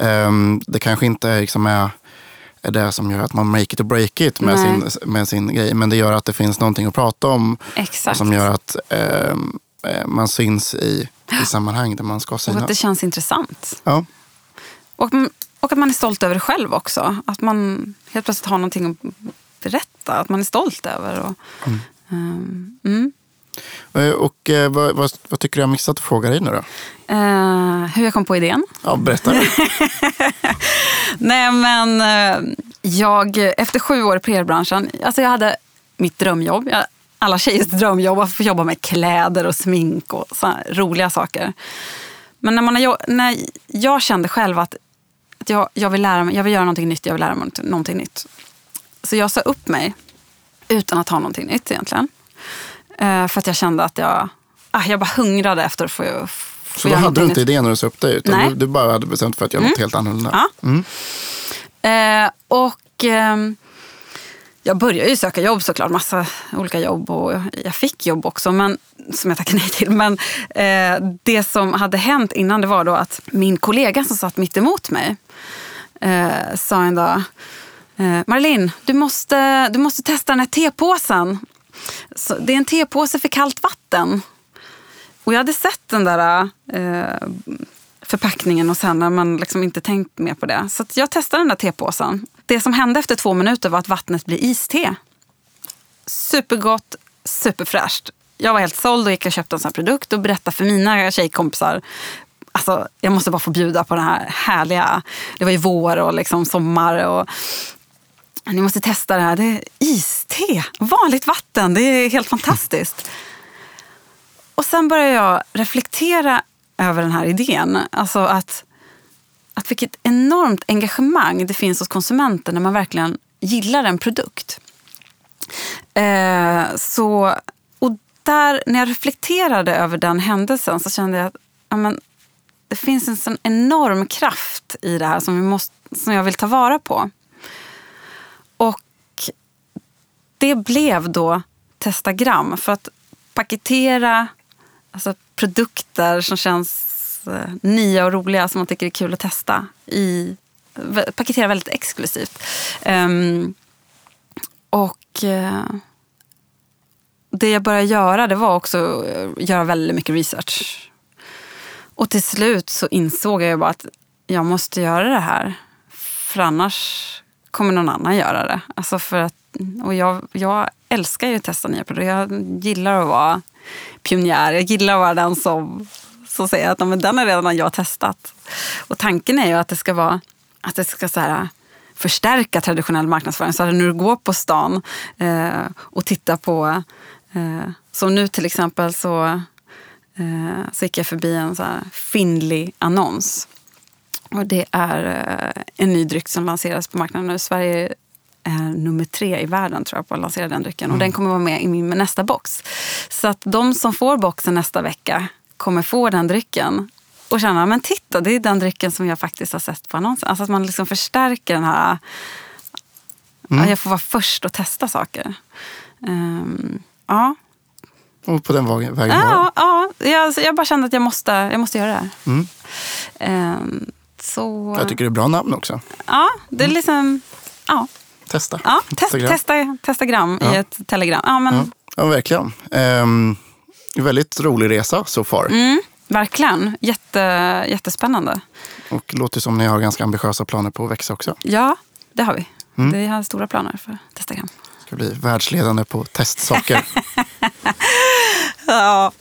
um, det kanske inte liksom är är det som gör att man make it or break it med, sin, med sin grej. Men det gör att det finns någonting att prata om. Exakt. Som gör att eh, man syns i, i sammanhang där man ska synas. Och att det känns intressant. Ja. Och, och att man är stolt över det själv också. Att man helt plötsligt har någonting att berätta. Att man är stolt över. Och, mm. Um, mm. Och eh, vad, vad, vad, tycker du jag missat att fråga dig nu då? Uh, hur jag kom på idén? Ja, berätta. [laughs] Nej men jag, efter sju år i PR-branschen, alltså jag hade mitt drömjobb. Jag, alla tjejers drömjobb, att få jobba med kläder och smink och roliga saker. Men när, man har, när jag kände själv att, att jag, jag, vill lära mig, jag vill göra någonting nytt, jag vill lära mig någonting nytt. Så jag sa upp mig utan att ha någonting nytt egentligen. Uh, för att jag kände att jag, ah, jag bara hungrade efter att få, få Så då hade du inte idén när du sa upp dig? Utan du, du, bara hade bestämt för att göra mm. något helt annorlunda? Ja. Mm. Uh, och... Um, jag började ju söka jobb såklart, massa olika jobb och jag fick jobb också men, som jag tackade nej till. Men eh, det som hade hänt innan det var då att min kollega som satt mitt emot mig eh, sa en dag eh, Marlin, du måste, du måste testa den här tepåsen. Så det är en tepåse för kallt vatten. Och jag hade sett den där eh, förpackningen och sen har man liksom inte tänkt mer på det. Så jag testade den där tepåsen. Det som hände efter två minuter var att vattnet blev iste. Supergott, superfräscht. Jag var helt såld och gick och köpte en sån här produkt och berättade för mina tjejkompisar Alltså, jag måste bara få bjuda på den här härliga... Det var ju vår och liksom sommar. Och, ni måste testa det här. Det är iste, vanligt vatten. Det är helt fantastiskt. Och sen började jag reflektera över den här idén. Alltså att, att vilket enormt engagemang det finns hos konsumenten när man verkligen gillar en produkt. Eh, så, och där, när jag reflekterade över den händelsen så kände jag att ja, men, det finns en sån enorm kraft i det här som, vi måste, som jag vill ta vara på. Och det blev då Testagram. För att paketera alltså, produkter som känns Eh, nya och roliga som man tycker är kul att testa. I, paketera väldigt exklusivt. Um, och uh, det jag började göra det var också att göra väldigt mycket research. Och till slut så insåg jag bara att jag måste göra det här. För annars kommer någon annan göra det. Alltså för att, och jag, jag älskar ju att testa nya produkter. Jag gillar att vara pionjär. Jag gillar att vara den som, som säger att men den är redan jag testat. Och tanken är ju att det ska vara att det ska så här, förstärka traditionell marknadsföring. Så att du går på stan eh, och tittar på, eh, som nu till exempel så, eh, så gick jag förbi en så här Findley annons. Och det är eh, en ny dryck som lanseras på marknaden nu. Sverige är nummer tre i världen tror jag på att lansera den drycken. Mm. Och den kommer vara med i min nästa box. Så att de som får boxen nästa vecka kommer få den drycken och känna, men titta, det är den drycken som jag faktiskt har sett på annonsen. Alltså att man liksom förstärker den här, mm. jag får vara först och testa saker. Um, ja. Och på den vägen Ja, ja jag, jag bara kände att jag måste, jag måste göra det här. Mm. Um, så... Jag tycker det är bra namn också. Ja, det är mm. liksom... Ja. Testa. Ja, test, testa, testa gram ja. i ett telegram. Ja, men... ja. ja verkligen. Um, väldigt rolig resa så far. Mm, verkligen. Jätte, jättespännande. Och låter som ni har ganska ambitiösa planer på att växa också. Ja, det har vi. Mm. Vi har stora planer för Testagram. Ska bli världsledande på testsaker. [laughs] ja,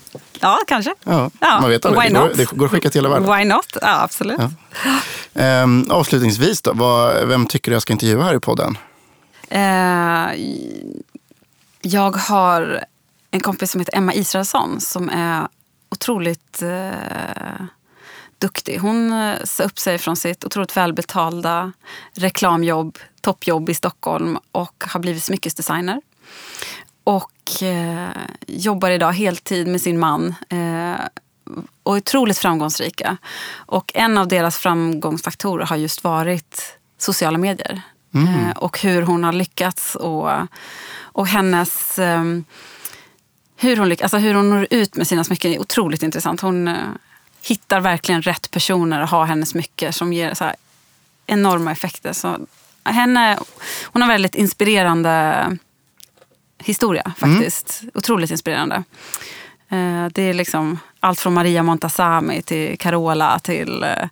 Ja, kanske. Ja, ja. Man vet aldrig. Det går, det går att skicka till hela världen. Why not? Ja, absolut. Ja. Ehm, avslutningsvis, då, vad, vem tycker du jag ska intervjua här i podden? Ehm, jag har en kompis som heter Emma Israelsson som är otroligt eh, duktig. Hon eh, sa upp sig från sitt otroligt välbetalda reklamjobb, toppjobb i Stockholm och har blivit smyckesdesigner. Och eh, jobbar idag heltid med sin man. Eh, och otroligt framgångsrika. Och en av deras framgångsfaktorer har just varit sociala medier. Mm. Eh, och hur hon har lyckats och, och hennes... Hur hon, alltså hur hon når ut med sina smycken är otroligt intressant. Hon eh, hittar verkligen rätt personer att ha hennes smycken som ger så enorma effekter. Så henne, hon har väldigt inspirerande historia mm. faktiskt. Mm. Otroligt inspirerande. Eh, det är liksom allt från Maria Montazami till Carola till eh,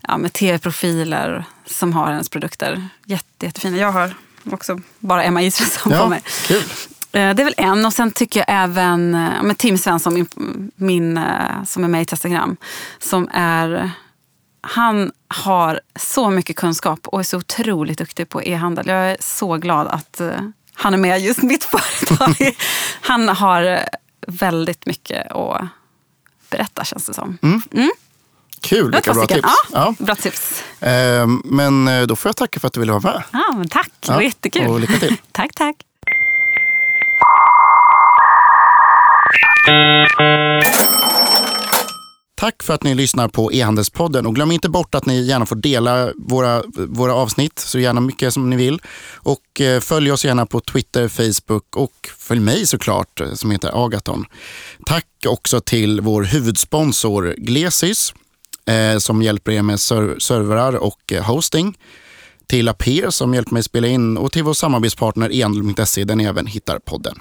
ja, tv-profiler som har hennes produkter. Jätte, jättefina. Jag har också bara Emma Israelsson ja, på mig. Kul. Eh, det är väl en. Och sen tycker jag även ja, Tim Svensson, min, min, som är med i Testagram, som är han har så mycket kunskap och är så otroligt duktig på e-handel. Jag är så glad att han är med just mitt [laughs] företag. han har väldigt mycket att berätta känns det som. Mm. Mm. Kul, vilka bra tips. Ja, ja. Bra tips. Eh, men eh, då får jag tacka för att du ville vara med. Ja, men tack, det var jättekul. Och lycka till. [laughs] tack, tack. Tack för att ni lyssnar på e-handelspodden och glöm inte bort att ni gärna får dela våra, våra avsnitt så gärna mycket som ni vill. Och eh, följ oss gärna på Twitter, Facebook och följ mig såklart eh, som heter Agaton. Tack också till vår huvudsponsor Glesis eh, som hjälper er med ser servrar och eh, hosting. Till Aper som hjälper mig spela in och till vår samarbetspartner e där ni även hittar podden.